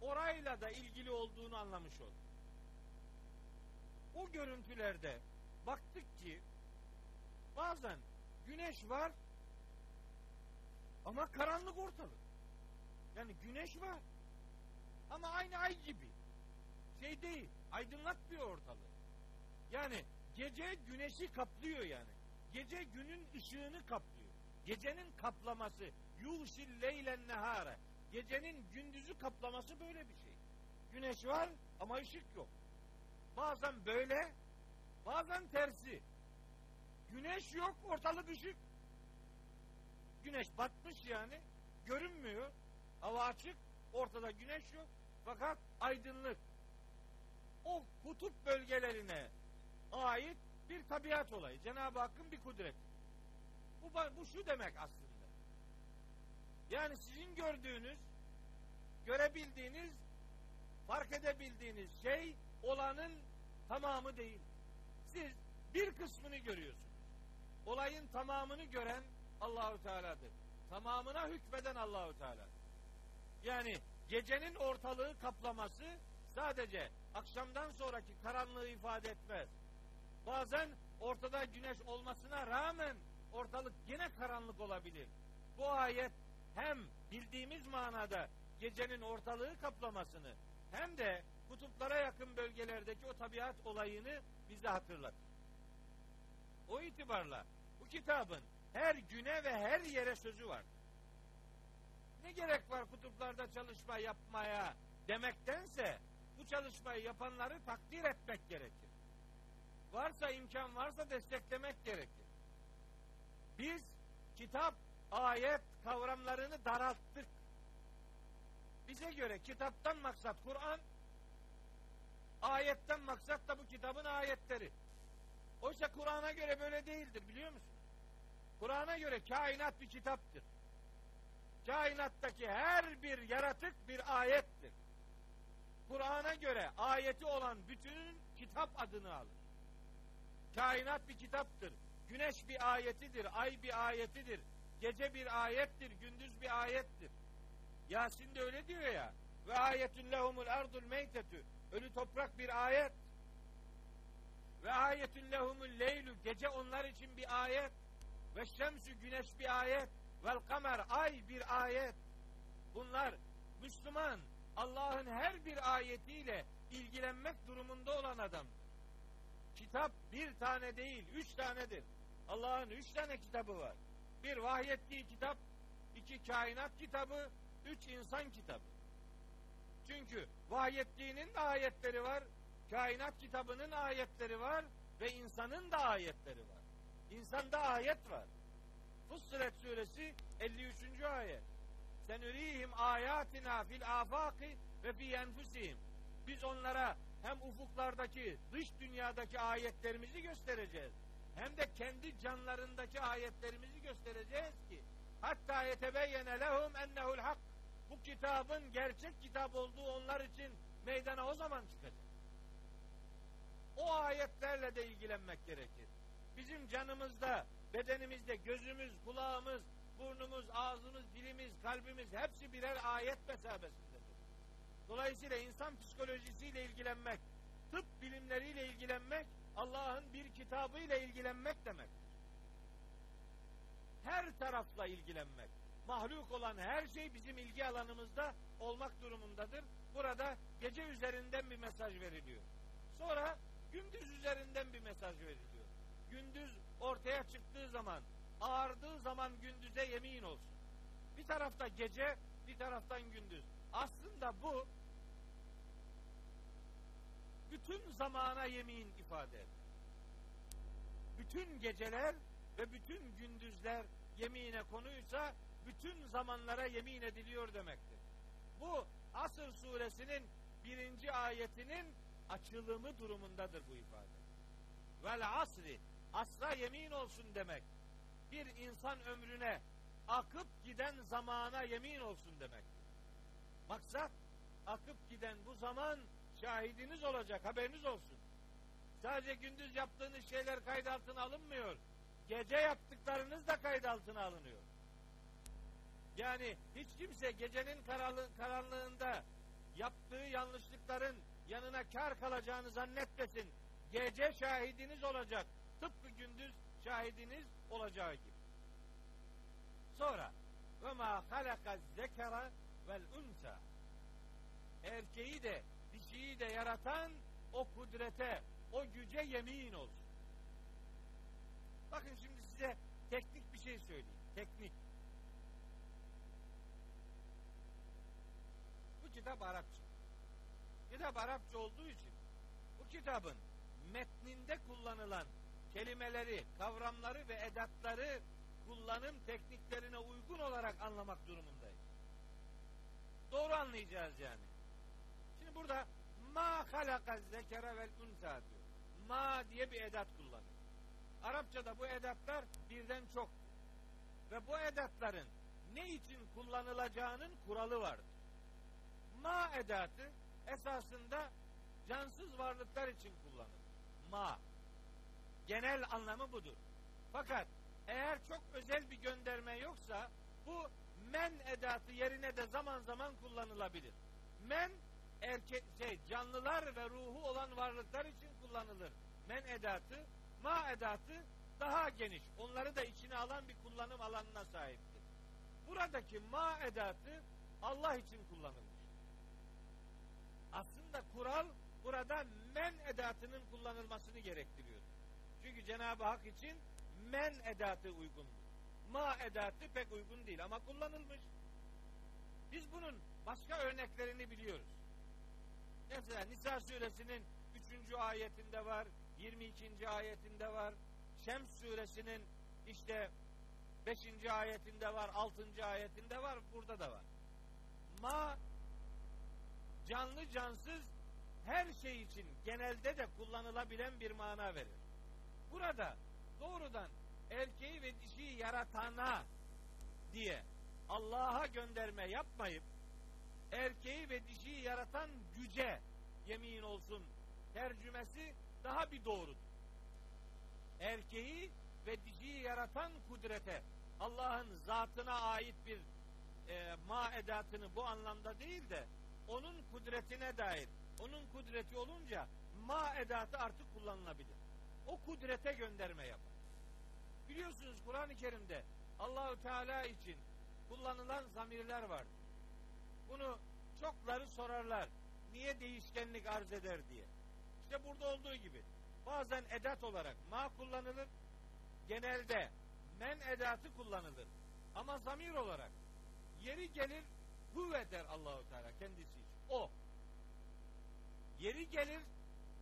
orayla da ilgili olduğunu anlamış olduk. O görüntülerde baktık ki bazen güneş var ama karanlık ortalık. Yani güneş var ama aynı ay gibi. Şey değil, aydınlatmıyor ortalığı. Yani gece güneşi kaplıyor yani. Gece günün ışığını kaplıyor. Gecenin kaplaması yuşil leylen nehare. Gecenin gündüzü kaplaması böyle bir şey. Güneş var ama ışık yok. Bazen böyle, bazen tersi. Güneş yok, ortalık ışık. Güneş batmış yani, görünmüyor. Hava açık, ortada güneş yok. Fakat aydınlık. O kutup bölgelerine ait bir tabiat olayı. Cenab-ı Hakk'ın bir kudreti. Bu, bu şu demek aslında. Yani sizin gördüğünüz, görebildiğiniz, fark edebildiğiniz şey olanın tamamı değil. Siz bir kısmını görüyorsunuz. Olayın tamamını gören Allahu Teala'dır. Tamamına hükmeden Allahu Teala. Yani gecenin ortalığı kaplaması sadece akşamdan sonraki karanlığı ifade etmez. Bazen ortada güneş olmasına rağmen ortalık yine karanlık olabilir. Bu ayet hem bildiğimiz manada gecenin ortalığı kaplamasını hem de kutuplara yakın bölgelerdeki o tabiat olayını bize hatırlatır. O itibarla bu kitabın her güne ve her yere sözü var. Ne gerek var kutuplarda çalışma yapmaya demektense bu çalışmayı yapanları takdir etmek gerekir. Varsa imkan varsa desteklemek gerekir. Biz kitap, ayet kavramlarını daralttık. Bize göre kitaptan maksat Kur'an, ayetten maksat da bu kitabın ayetleri. Oysa Kur'an'a göre böyle değildir biliyor musun? Kur'an'a göre kainat bir kitaptır. Kainattaki her bir yaratık bir ayettir. Kur'an'a göre ayeti olan bütün kitap adını alır. Kainat bir kitaptır. Güneş bir ayetidir, ay bir ayetidir, gece bir ayettir, gündüz bir ayettir. Yasin de öyle diyor ya. Ve ayetün lehumul ardul meytetü. Ölü toprak bir ayet. Ve ayetün lehumul leylü. Gece onlar için bir ayet. Ve şemsü güneş bir ayet. Vel kamer ay bir ayet. Bunlar Müslüman Allah'ın her bir ayetiyle ilgilenmek durumunda olan adamdır. Kitap bir tane değil, üç tanedir. Allah'ın üç tane kitabı var. Bir vahyettiği kitap, iki kainat kitabı, üç insan kitabı. Çünkü vahyettiğinin de ayetleri var, kainat kitabının ayetleri var ve insanın da ayetleri var. İnsanda ayet var. Fussilet suresi 53. ayet. Senürihim ayatina fil afaki ve fi enfusihim. Biz onlara hem ufuklardaki, dış dünyadaki ayetlerimizi göstereceğiz. Hem de kendi canlarındaki ayetlerimizi göstereceğiz ki hatta yetebeyyene lehum ennehu'l hak. Bu kitabın gerçek kitap olduğu onlar için meydana o zaman çıkacak. O ayetlerle de ilgilenmek gerekir. Bizim canımızda, bedenimizde, gözümüz, kulağımız, burnumuz, ağzımız, dilimiz, kalbimiz hepsi birer ayet mesabesindedir. Dolayısıyla insan psikolojisiyle ilgilenmek, tıp bilimleriyle ilgilenmek, Allah'ın bir kitabıyla ilgilenmek demektir. Her tarafla ilgilenmek. Mahluk olan her şey bizim ilgi alanımızda olmak durumundadır. Burada gece üzerinden bir mesaj veriliyor. Sonra gündüz üzerinden bir mesaj veriliyor. Gündüz ortaya çıktığı zaman, ağardığı zaman gündüze yemin olsun. Bir tarafta gece, bir taraftan gündüz. Aslında bu bütün zamana yemin ifade eder. Bütün geceler ve bütün gündüzler yemine konuysa bütün zamanlara yemin ediliyor demektir. Bu Asır suresinin birinci ayetinin açılımı durumundadır bu ifade. Vel asri asra yemin olsun demek. Bir insan ömrüne akıp giden zamana yemin olsun demek. Maksat akıp giden bu zaman şahidiniz olacak haberiniz olsun. Sadece gündüz yaptığınız şeyler kayıt altına alınmıyor. Gece yaptıklarınız da kayıt altına alınıyor. Yani hiç kimse gecenin karanlığında yaptığı yanlışlıkların yanına kar kalacağını zannetmesin. Gece şahidiniz olacak. Tıpkı gündüz şahidiniz olacağı gibi. Sonra ve ma halaka zekera vel unsa erkeği de dişiyi de yaratan o kudrete, o güce yemin olsun. Bakın şimdi size teknik bir şey söyleyeyim. Teknik. Bu kitap Arapça. Kitap Arapça olduğu için bu kitabın metninde kullanılan kelimeleri, kavramları ve edatları kullanım tekniklerine uygun olarak anlamak durumundayız. Doğru anlayacağız yani. Şimdi burada ma halaka zekere vel unsa diyor. Ma diye bir edat kullanıyor. Arapçada bu edatlar birden çok. Ve bu edatların ne için kullanılacağının kuralı vardır. Ma edatı esasında cansız varlıklar için kullanılır. Ma. Genel anlamı budur. Fakat eğer çok özel bir gönderme yoksa bu men edatı yerine de zaman zaman kullanılabilir. Men erkek şey canlılar ve ruhu olan varlıklar için kullanılır. Men edatı, ma edatı daha geniş. Onları da içine alan bir kullanım alanına sahiptir. Buradaki ma edatı Allah için kullanılmış. Aslında kural burada men edatının kullanılmasını gerektiriyor. Çünkü Cenab-ı Hak için men edatı uygundur. Ma edatı pek uygun değil ama kullanılmış. Biz bunun başka örneklerini biliyoruz. Mesela Nisa suresinin 3. ayetinde var, 22. ayetinde var. Şems suresinin işte 5. ayetinde var, 6. ayetinde var, burada da var. Ma canlı cansız her şey için genelde de kullanılabilen bir mana verir. Burada doğrudan erkeği ve dişiyi yaratana diye Allah'a gönderme yapmayıp erkeği ve dişiyi yaratan güce yemin olsun tercümesi daha bir doğrudur. Erkeği ve dişiyi yaratan kudrete Allah'ın zatına ait bir e, ma edatını bu anlamda değil de onun kudretine dair onun kudreti olunca ma edatı artık kullanılabilir. O kudrete gönderme yapar. Biliyorsunuz Kur'an-ı Kerim'de Allahü Teala için kullanılan zamirler vardır. Bunu çokları sorarlar. Niye değişkenlik arz eder diye. İşte burada olduğu gibi bazen edat olarak ma kullanılır. Genelde men edatı kullanılır. Ama zamir olarak yeri gelir huve der Allahu Teala kendisi için. O. Yeri gelir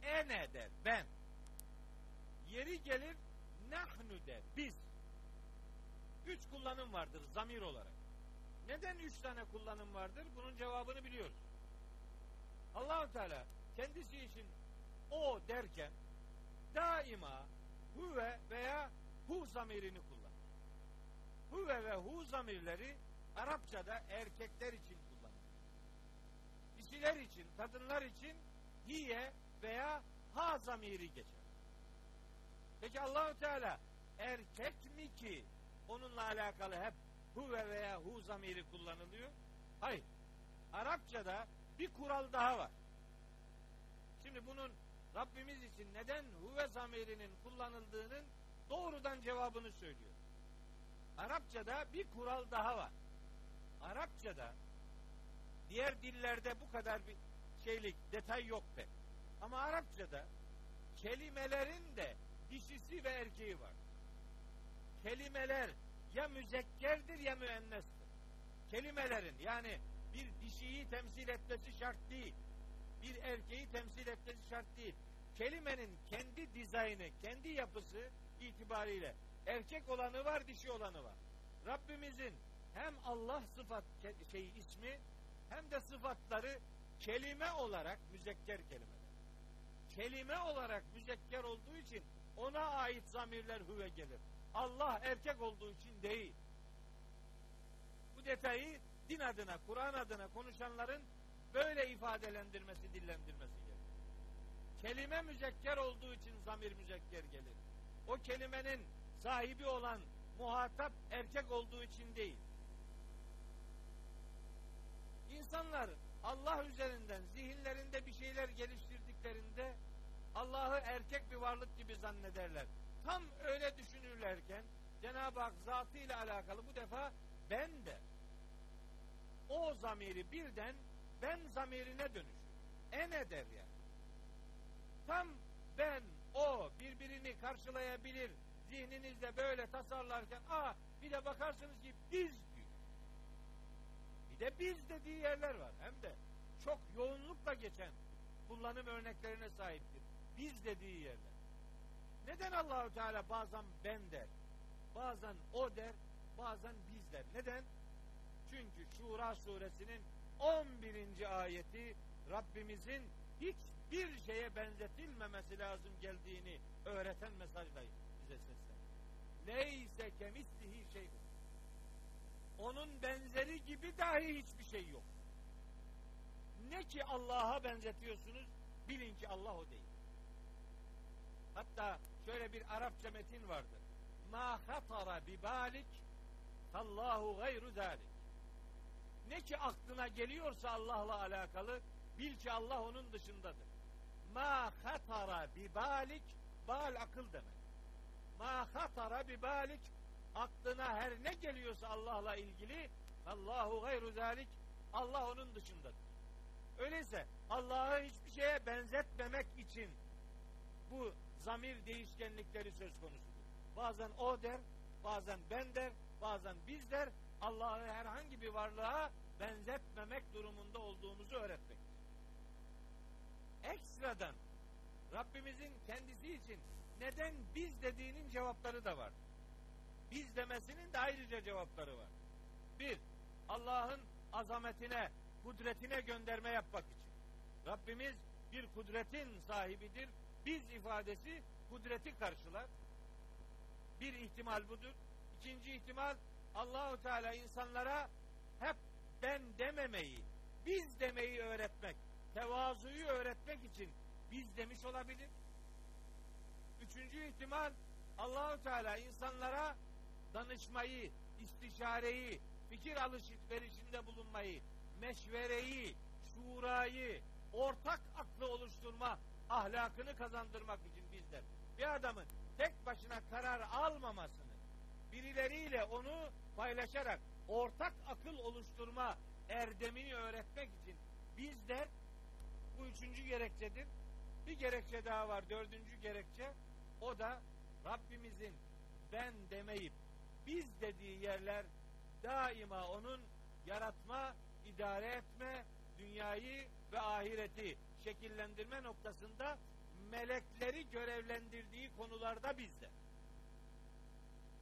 ene der ben. Yeri gelir nahnu der biz. Üç kullanım vardır zamir olarak. Neden üç tane kullanım vardır? Bunun cevabını biliyoruz. Allahu Teala kendisi için o derken daima huve veya hu zamirini kullanır. Huve ve hu zamirleri Arapçada erkekler için kullanılır. Dişiler için, kadınlar için hiye veya ha zamiri geçer. Peki Allahu Teala erkek mi ki onunla alakalı hep huve veya hu zamiri kullanılıyor? Hayır. Arapçada bir kural daha var. Şimdi bunun Rabbimiz için neden huve zamirinin kullanıldığının doğrudan cevabını söylüyor. Arapçada bir kural daha var. Arapçada diğer dillerde bu kadar bir şeylik, detay yok pek. Ama Arapçada kelimelerin de dişisi ve erkeği var. Kelimeler ya müzekkerdir ya müennestir. Kelimelerin yani bir dişiyi temsil etmesi şart değil. Bir erkeği temsil etmesi şart değil. Kelimenin kendi dizaynı, kendi yapısı itibariyle erkek olanı var, dişi olanı var. Rabbimizin hem Allah sıfat şey ismi hem de sıfatları kelime olarak müzekker kelimeler. Kelime olarak müzekker olduğu için ona ait zamirler hüve gelir. Allah erkek olduğu için değil. Bu detayı din adına, Kur'an adına konuşanların böyle ifadelendirmesi, dillendirmesi gerekir. Kelime müzekker olduğu için zamir müzekker gelir. O kelimenin sahibi olan muhatap erkek olduğu için değil. İnsanlar Allah üzerinden zihinlerinde bir şeyler geliştirdiklerinde Allah'ı erkek bir varlık gibi zannederler. Tam öyle düşünürlerken Cenab-ı Hak zatıyla alakalı bu defa ben de o zamiri birden ben zamirine dönüşür. Ene der yani. Tam ben o birbirini karşılayabilir zihninizde böyle tasarlarken aa bir de bakarsınız ki biz diyor. Bir de biz dediği yerler var. Hem de çok yoğunlukla geçen kullanım örneklerine sahiptir. Biz dediği yerler. Neden Allahu Teala bazen ben der, bazen o der, bazen biz der. Neden? Çünkü Şura suresinin 11. ayeti Rabbimizin hiçbir şeye benzetilmemesi lazım geldiğini öğreten mesajla bize sesleniyor. Neyse kemislihi şey onun benzeri gibi dahi hiçbir şey yok. Ne ki Allah'a benzetiyorsunuz bilin ki Allah o değil. Hatta şöyle bir Arapça metin vardır. Ma hatara bi balik Allahu gayru zalik. Ne ki aklına geliyorsa Allah'la alakalı bil ki Allah onun dışındadır. Ma hatara bi balik bal akıl demek. Ma hatara bi balik aklına her ne geliyorsa Allah'la ilgili Allahu gayru zalik Allah onun dışındadır. Öyleyse Allah'ı hiçbir şeye benzetmemek için bu zamir değişkenlikleri söz konusudur. Bazen o der, bazen ben der, bazen biz der. Allah'ı herhangi bir varlığa benzetmemek durumunda olduğumuzu öğretmektir. Ekstradan Rabbimizin kendisi için neden biz dediğinin cevapları da var. Biz demesinin de ayrıca cevapları var. Bir, Allah'ın azametine, kudretine gönderme yapmak için. Rabbimiz bir kudretin sahibidir. Biz ifadesi kudreti karşılar. Bir ihtimal budur. İkinci ihtimal Allahu Teala insanlara hep ben dememeyi, biz demeyi öğretmek, tevazuyu öğretmek için biz demiş olabilir. Üçüncü ihtimal Allahu Teala insanlara danışmayı, istişareyi, fikir alışverişinde bulunmayı, meşvereyi, şurayı, ortak aklı oluşturma ahlakını kazandırmak için bizler. Bir adamın tek başına karar almamasını, birileriyle onu paylaşarak ortak akıl oluşturma erdemini öğretmek için bizler bu üçüncü gerekçedir. Bir gerekçe daha var, dördüncü gerekçe. O da Rabbimizin ben demeyip biz dediği yerler daima onun yaratma, idare etme, dünyayı ve ahireti şekillendirme noktasında melekleri görevlendirdiği konularda bizde.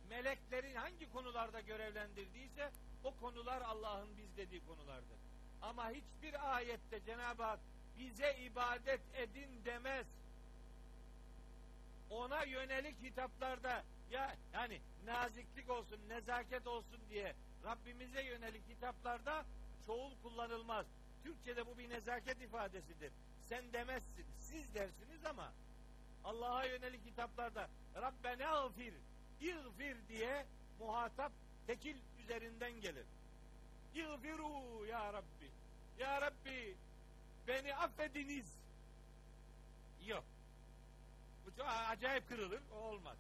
Meleklerin hangi konularda görevlendirdiyse o konular Allah'ın biz dediği konulardır. Ama hiçbir ayette Cenab-ı Hak bize ibadet edin demez. Ona yönelik hitaplarda ya yani naziklik olsun, nezaket olsun diye Rabbimize yönelik hitaplarda çoğul kullanılmaz. Türkçe'de bu bir nezaket ifadesidir. Sen demezsin, siz dersiniz ama Allah'a yönelik hitaplarda Rabbena gfir, İğfir diye muhatap tekil üzerinden gelir. İğfiru ya Rabbi. Ya Rabbi beni affediniz. Yok. Bu çok acayip kırılır. O olmaz.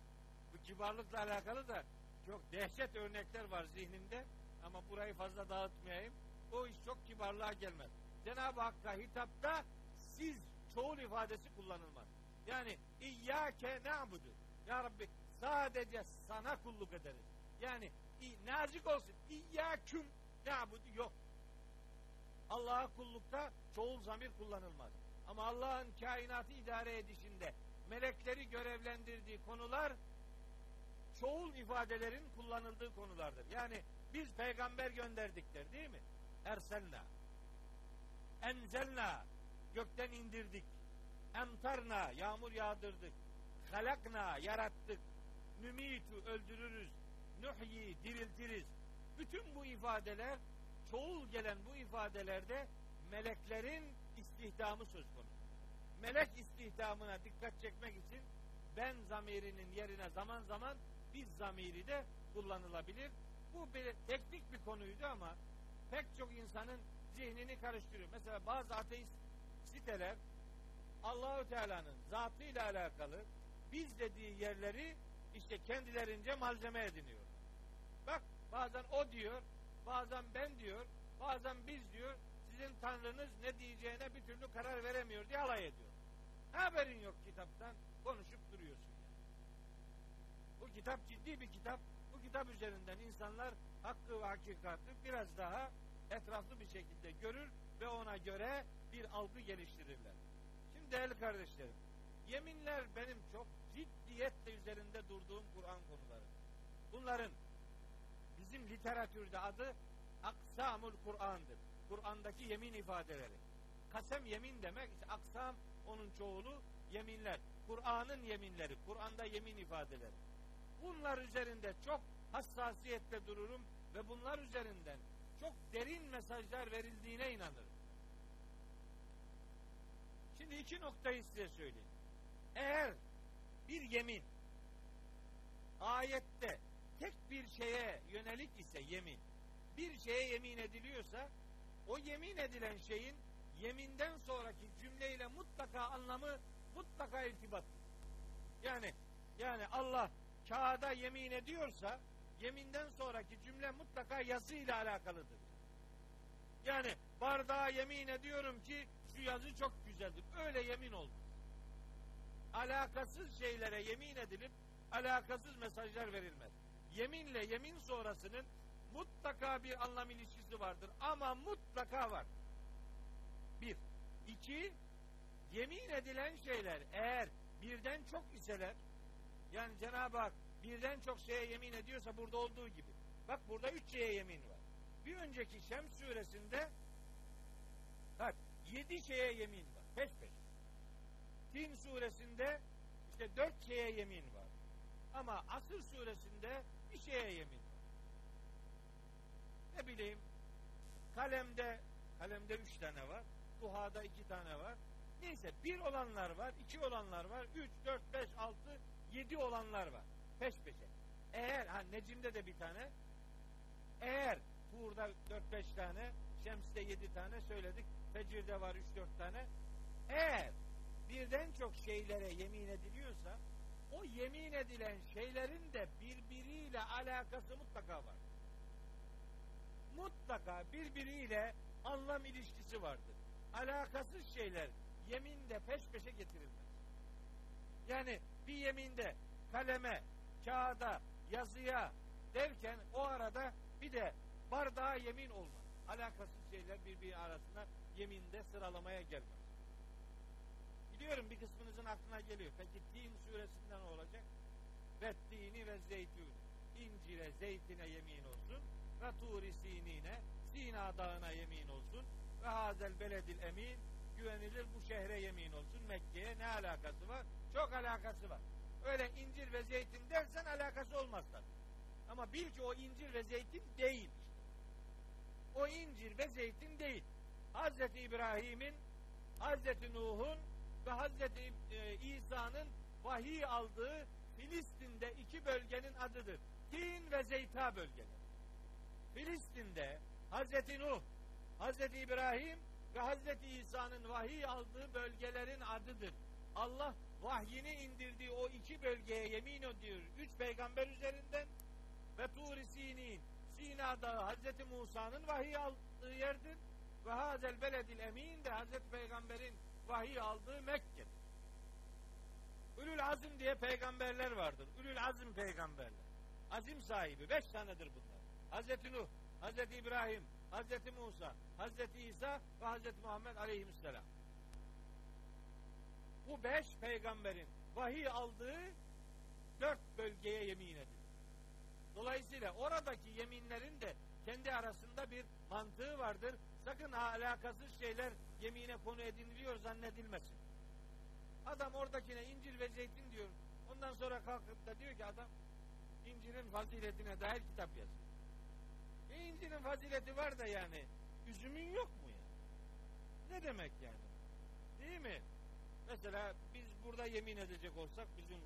Bu kibarlıkla alakalı da çok dehşet örnekler var zihnimde. Ama burayı fazla dağıtmayayım. O iş çok kibarlığa gelmez. Cenab-ı Hakk'a hitapta siz çoğul ifadesi kullanılmaz. Yani İyyâke na'budu. Ya Rabbi sadece sana kulluk ederiz. Yani nazik olsun. İyyâküm na'budu yok. Allah'a kullukta çoğul zamir kullanılmaz. Ama Allah'ın kainatı idare edişinde melekleri görevlendirdiği konular çoğul ifadelerin kullanıldığı konulardır. Yani biz peygamber gönderdikler değil mi? Erselna. Enzelna. Gökten indirdik. Emtarna. Yağmur yağdırdık. Halakna. Yarattık. Nümitu. Öldürürüz. Nuhyi. Diriltiriz. Bütün bu ifadeler çoğul gelen bu ifadelerde meleklerin istihdamı söz konusu. Melek istihdamına dikkat çekmek için ben zamirinin yerine zaman zaman biz zamiri de kullanılabilir. Bu bir teknik bir konuydu ama pek çok insanın zihnini karıştırıyor. Mesela bazı ateist siteler Allahu Teala'nın zatıyla alakalı biz dediği yerleri işte kendilerince malzeme ediniyor. Bak bazen o diyor, bazen ben diyor, bazen biz diyor. Sizin tanrınız ne diyeceğine bir türlü karar veremiyor diye alay ediyor. Haberin yok kitaptan konuşup duruyorsun. Yani. Bu kitap ciddi bir kitap. Bu kitap üzerinden insanlar hakkı ve hakikatı biraz daha etraflı bir şekilde görür ve ona göre bir algı geliştirirler. Şimdi değerli kardeşlerim, yeminler benim çok ciddiyetle üzerinde durduğum Kur'an konuları. Bunların bizim literatürde adı aksamul Kur'an'dır. Kur'an'daki yemin ifadeleri. Kasem yemin demek, işte aksam onun çoğulu yeminler. Kur'an'ın yeminleri, Kur'an'da yemin ifadeleri. Bunlar üzerinde çok hassasiyetle dururum ve bunlar üzerinden çok derin mesajlar verildiğine inanırım. Şimdi iki noktayı size söyleyeyim. Eğer bir yemin ayette tek bir şeye yönelik ise yemin, bir şeye yemin ediliyorsa o yemin edilen şeyin yeminden sonraki cümleyle mutlaka anlamı mutlaka irtibat. Yani yani Allah kağıda yemin ediyorsa yeminden sonraki cümle mutlaka yazı ile alakalıdır. Yani bardağa yemin ediyorum ki şu yazı çok güzeldir. Öyle yemin oldu. alakasız şeylere yemin edilip alakasız mesajlar verilmez. Yeminle yemin sonrasının mutlaka bir anlam ilişkisi vardır ama mutlaka var. Bir. İki, yemin edilen şeyler eğer birden çok iseler yani Cenab-ı Hak birden çok şeye yemin ediyorsa burada olduğu gibi. Bak burada üç şeye yemin var. Bir önceki Şems suresinde bak yedi şeye yemin var. Peş peş. Tin suresinde işte dört şeye yemin var. Ama Asır suresinde bir şeye yemin var. Ne bileyim kalemde kalemde üç tane var. Duhada iki tane var. Neyse bir olanlar var, iki olanlar var, üç, dört, beş, altı, yedi olanlar var. Peş peşe. Eğer, ha Necim'de de bir tane, eğer Tuğur'da dört beş tane, Şems'te yedi tane söyledik, Fecir'de var üç dört tane. Eğer birden çok şeylere yemin ediliyorsa, o yemin edilen şeylerin de birbiriyle alakası mutlaka var. Mutlaka birbiriyle anlam ilişkisi vardır. Alakasız şeyler yeminde peş peşe getirilmez. Yani bir yeminde kaleme, kağıda, yazıya derken o arada bir de bardağa yemin olmaz. Alakasız şeyler birbiri arasında yeminde sıralamaya gelmez. Biliyorum bir kısmınızın aklına geliyor. Peki Tin suresinden olacak? Ve tini ve zeytun. İncire, zeytine yemin olsun. Ve turi sinine, Sina dağına yemin olsun. Ve hazel beledil emin. Güvenilir bu şehre yemin olsun. Mekke'ye ne alakası var? Çok alakası var. Öyle incir ve zeytin dersen alakası olmaz tabii. Ama bil ki o incir ve zeytin değil. O incir ve zeytin değil. Hazreti İbrahim'in, Hazreti Nuh'un ve Hazreti e, İsa'nın vahiy aldığı Filistin'de iki bölgenin adıdır. Tin ve Zeyta bölgeleri. Filistin'de Hazreti Nuh, Hazreti İbrahim ve Hazreti İsa'nın vahiy aldığı bölgelerin adıdır. Allah vahyini indirdiği o iki bölgeye yemin ediyor. Üç peygamber üzerinden ve Tur-i Sinin, Sina Dağı Hazreti Musa'nın vahiy aldığı yerdir. Ve hazel beledil emin de Hazreti Peygamber'in vahiy aldığı Mekke'dir. Ülül azim diye peygamberler vardır. Ülül azim peygamberler. Azim sahibi. Beş tanedir bunlar. Hazreti Nuh, Hazreti İbrahim, Hazreti Musa, Hazreti İsa ve Hazreti Muhammed aleyhisselam. Bu beş peygamberin vahiy aldığı dört bölgeye yemin edilir. Dolayısıyla oradaki yeminlerin de kendi arasında bir mantığı vardır. Sakın alakasız şeyler yemine konu ediniliyor zannedilmesin. Adam oradakine incir ve zeytin diyor. Ondan sonra kalkıp da diyor ki adam incirin faziletine dair kitap yazıyor. E incirin fazileti var da yani üzümün yok mu ya? Ne demek yani? Değil mi? Mesela biz burada yemin edecek olsak bizim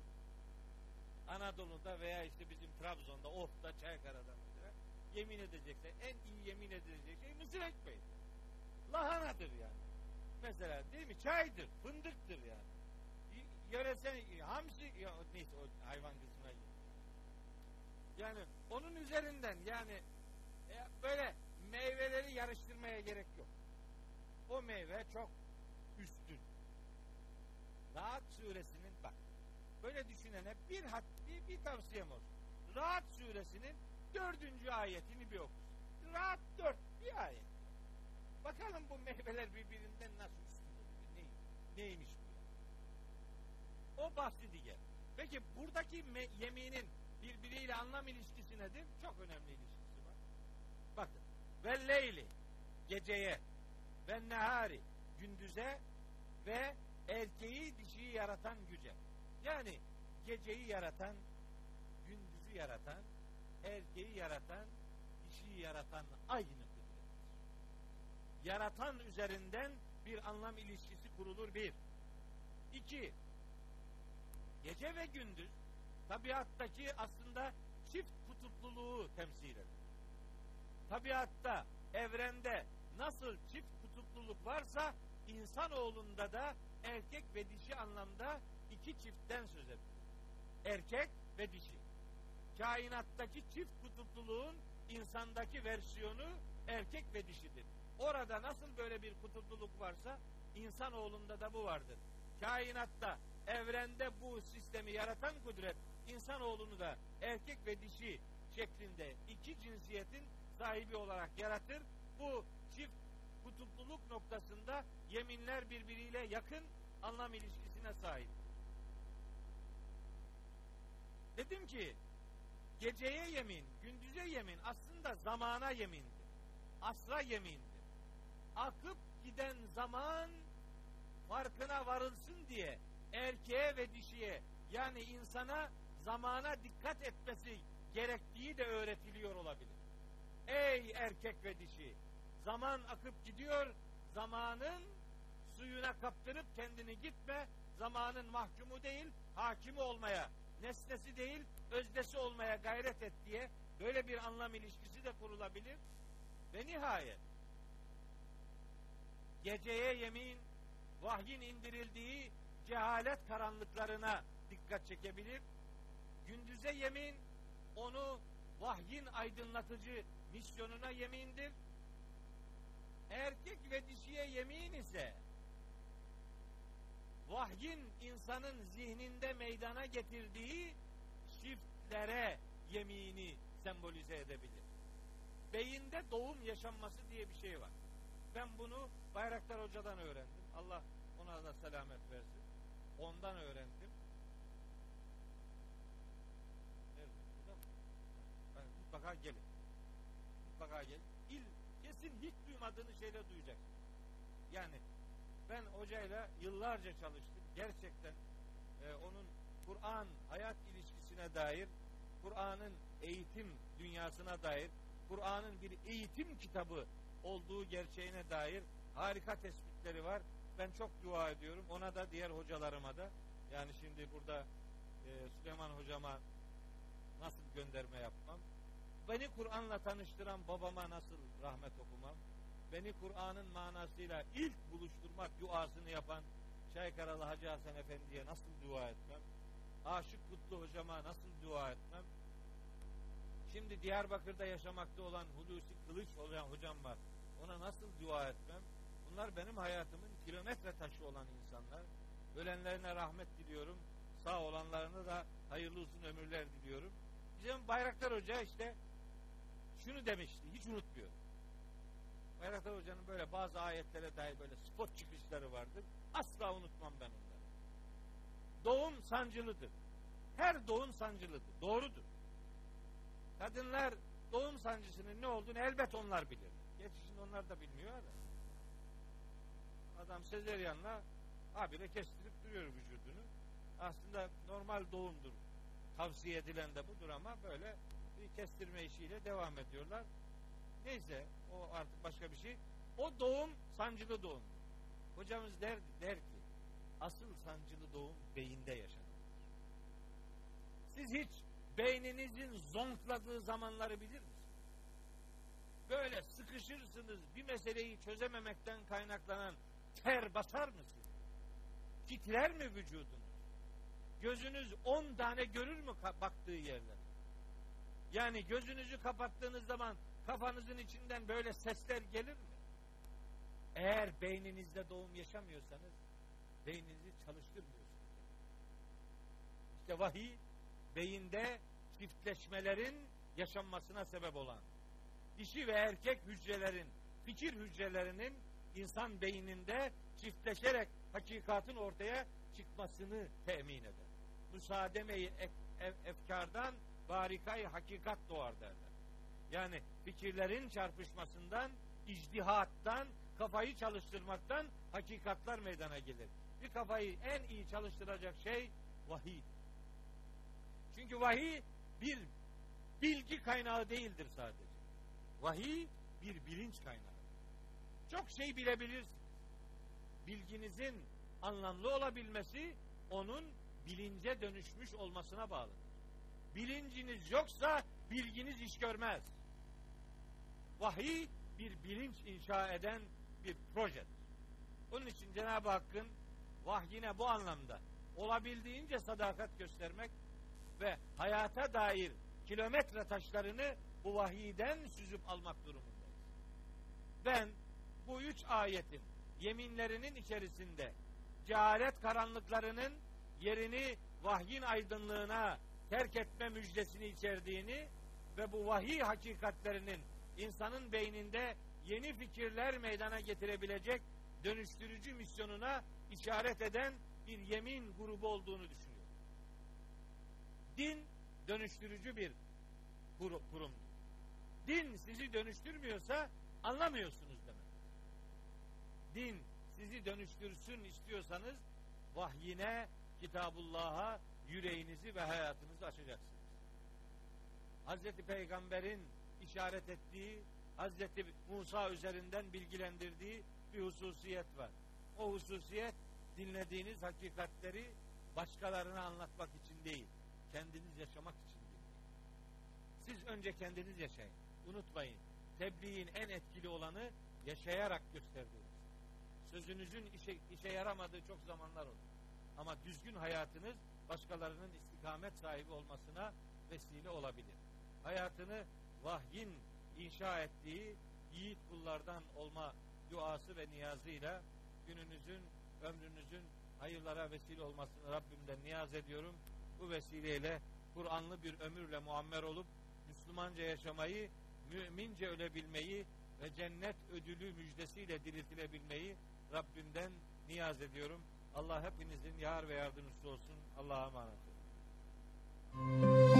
Anadolu'da veya işte bizim Trabzon'da, Of'ta, Çaykara'da mesela yemin edecekse en iyi yemin edilecek şey mısır ekmeği. Lahanadır yani. Mesela değil mi? Çaydır, fındıktır yani. Yöresel hamsi ya, neyse o hayvan kısmına. Yani onun üzerinden yani böyle meyveleri yarıştırmaya gerek yok. O meyve çok üstün. Rahat suresinin bak böyle düşünene bir, hat, bir, bir tavsiyem olsun. Rahat suresinin dördüncü ayetini bir okusun. Rahat dört bir ayet. Bakalım bu meyveler birbirinden nasıl üstün? Ne, neymiş bu? O bahsi diğer. Peki buradaki yeminin birbiriyle anlam ilişkisi nedir? Çok önemli. Bakın. Ve leyli geceye ve nehari gündüze ve erkeği dişiyi yaratan güce. Yani geceyi yaratan, gündüzü yaratan, erkeği yaratan, dişiyi yaratan aynı kudrettir. Yaratan üzerinden bir anlam ilişkisi kurulur bir. İki, gece ve gündüz tabiattaki aslında çift kutupluluğu temsil eder. Tabiatta, evrende nasıl çift kutupluluk varsa insanoğlunda da erkek ve dişi anlamda iki çiftten söz edilir. Erkek ve dişi. Kainattaki çift kutupluluğun insandaki versiyonu erkek ve dişidir. Orada nasıl böyle bir kutupluluk varsa insanoğlunda da bu vardır. Kainatta evrende bu sistemi yaratan kudret insanoğlunu da erkek ve dişi şeklinde iki cinsiyetin sahibi olarak yaratır. Bu çift kutupluluk noktasında yeminler birbiriyle yakın anlam ilişkisine sahip. Dedim ki geceye yemin, gündüze yemin aslında zamana yemindir. Asra yemindir. Akıp giden zaman farkına varılsın diye erkeğe ve dişiye yani insana zamana dikkat etmesi gerektiği de öğretiliyor olabilir. Ey erkek ve dişi zaman akıp gidiyor zamanın suyuna kaptırıp kendini gitme zamanın mahkumu değil hakimi olmaya nesnesi değil özdesi olmaya gayret et diye böyle bir anlam ilişkisi de kurulabilir ve nihayet geceye yemin vahyin indirildiği cehalet karanlıklarına dikkat çekebilir. Gündüze yemin onu vahyin aydınlatıcı misyonuna yemindir. Erkek ve dişiye yemin ise vahyin insanın zihninde meydana getirdiği çiftlere yemini sembolize edebilir. Beyinde doğum yaşanması diye bir şey var. Ben bunu Bayraktar Hoca'dan öğrendim. Allah ona da selamet versin. Ondan öğrendim. Mutlaka gelin. Gelin. İl, kesin hiç duymadığınız şeyler duyacak. Yani ben hocayla yıllarca çalıştım. Gerçekten e, onun Kur'an hayat ilişkisine dair, Kur'an'ın eğitim dünyasına dair, Kur'an'ın bir eğitim kitabı olduğu gerçeğine dair harika tespitleri var. Ben çok dua ediyorum. Ona da diğer hocalarıma da. Yani şimdi burada e, Süleyman hocama nasıl gönderme yapmam. Beni Kur'an'la tanıştıran babama nasıl rahmet okumam. Beni Kur'an'ın manasıyla ilk buluşturmak duasını yapan Çaykaralı Hacı Hasan Efendi'ye nasıl dua etmem. Aşık Kutlu hocama nasıl dua etmem. Şimdi Diyarbakır'da yaşamakta olan Hulusi Kılıç olan hocam var. Ona nasıl dua etmem? Bunlar benim hayatımın kilometre taşı olan insanlar. Ölenlerine rahmet diliyorum. Sağ olanlarına da hayırlı uzun ömürler diliyorum. Bizim Bayraktar Hoca işte şunu demişti. Hiç unutmuyorum. Bayraktar Hoca'nın böyle bazı ayetlere dair böyle spot çıkışları vardır. Asla unutmam ben onları. Doğum sancılıdır. Her doğum sancılıdır. Doğrudur. Kadınlar doğum sancısının ne olduğunu elbet onlar bilir. Gerçi onlar da bilmiyor da. Adam sezeryanla habire kestirip duruyor vücudunu. Aslında normal doğumdur. Tavsiye edilen de budur ama böyle bir kestirme işiyle devam ediyorlar. Neyse o artık başka bir şey. O doğum sancılı doğumdur. Hocamız der, der ki asıl sancılı doğum beyinde yaşanır. Siz hiç beyninizin zonkladığı zamanları bilir misiniz? Böyle sıkışırsınız bir meseleyi çözememekten kaynaklanan ter basar mısınız? Titrer mi vücudunuz? Gözünüz on tane görür mü baktığı yerler? Yani gözünüzü kapattığınız zaman kafanızın içinden böyle sesler gelir mi? Eğer beyninizde doğum yaşamıyorsanız beyninizi çalıştırmıyorsunuz. İşte vahiy beyinde çiftleşmelerin yaşanmasına sebep olan dişi ve erkek hücrelerin fikir hücrelerinin insan beyninde çiftleşerek hakikatın ortaya çıkmasını temin eder. Müsaademe-i efkardan barikayı hakikat doğar derler. Yani fikirlerin çarpışmasından, icdihattan, kafayı çalıştırmaktan hakikatlar meydana gelir. Bir kafayı en iyi çalıştıracak şey vahiy. Çünkü vahiy bir bilgi kaynağı değildir sadece. Vahiy bir bilinç kaynağı. Çok şey bilebilirsiniz. Bilginizin anlamlı olabilmesi onun bilince dönüşmüş olmasına bağlıdır. Bilinciniz yoksa bilginiz iş görmez. Vahiy bir bilinç inşa eden bir projedir. Onun için Cenab-ı Hakk'ın vahyine bu anlamda olabildiğince sadakat göstermek ve hayata dair kilometre taşlarını bu vahiyden süzüp almak durumundayız. Ben bu üç ayetin yeminlerinin içerisinde cehalet karanlıklarının yerini vahyin aydınlığına terk etme müjdesini içerdiğini ve bu vahiy hakikatlerinin insanın beyninde yeni fikirler meydana getirebilecek dönüştürücü misyonuna işaret eden bir yemin grubu olduğunu düşünüyorum. Din dönüştürücü bir kuru- kurumdur. Din sizi dönüştürmüyorsa anlamıyorsunuz demek. Din sizi dönüştürsün istiyorsanız vahyine, kitabullah'a yüreğinizi ve hayatınızı açacaksınız. Hazreti Peygamber'in işaret ettiği, Hazreti Musa üzerinden bilgilendirdiği bir hususiyet var. O hususiyet dinlediğiniz hakikatleri başkalarına anlatmak için değil, kendiniz yaşamak için dinleyin. Siz önce kendiniz yaşayın. Unutmayın, tebliğin en etkili olanı yaşayarak gösterdiğiniz. Sözünüzün işe, işe yaramadığı çok zamanlar olur. Ama düzgün hayatınız başkalarının istikamet sahibi olmasına vesile olabilir. Hayatını vahyin inşa ettiği yiğit kullardan olma duası ve niyazıyla gününüzün, ömrünüzün hayırlara vesile olmasını Rabbimden niyaz ediyorum. Bu vesileyle Kur'anlı bir ömürle muammer olup Müslümanca yaşamayı, mümince ölebilmeyi ve cennet ödülü müjdesiyle diriltilebilmeyi Rabbimden niyaz ediyorum. Allah hepinizin yar ve yardımcısı olsun. Allah'a emanet olun.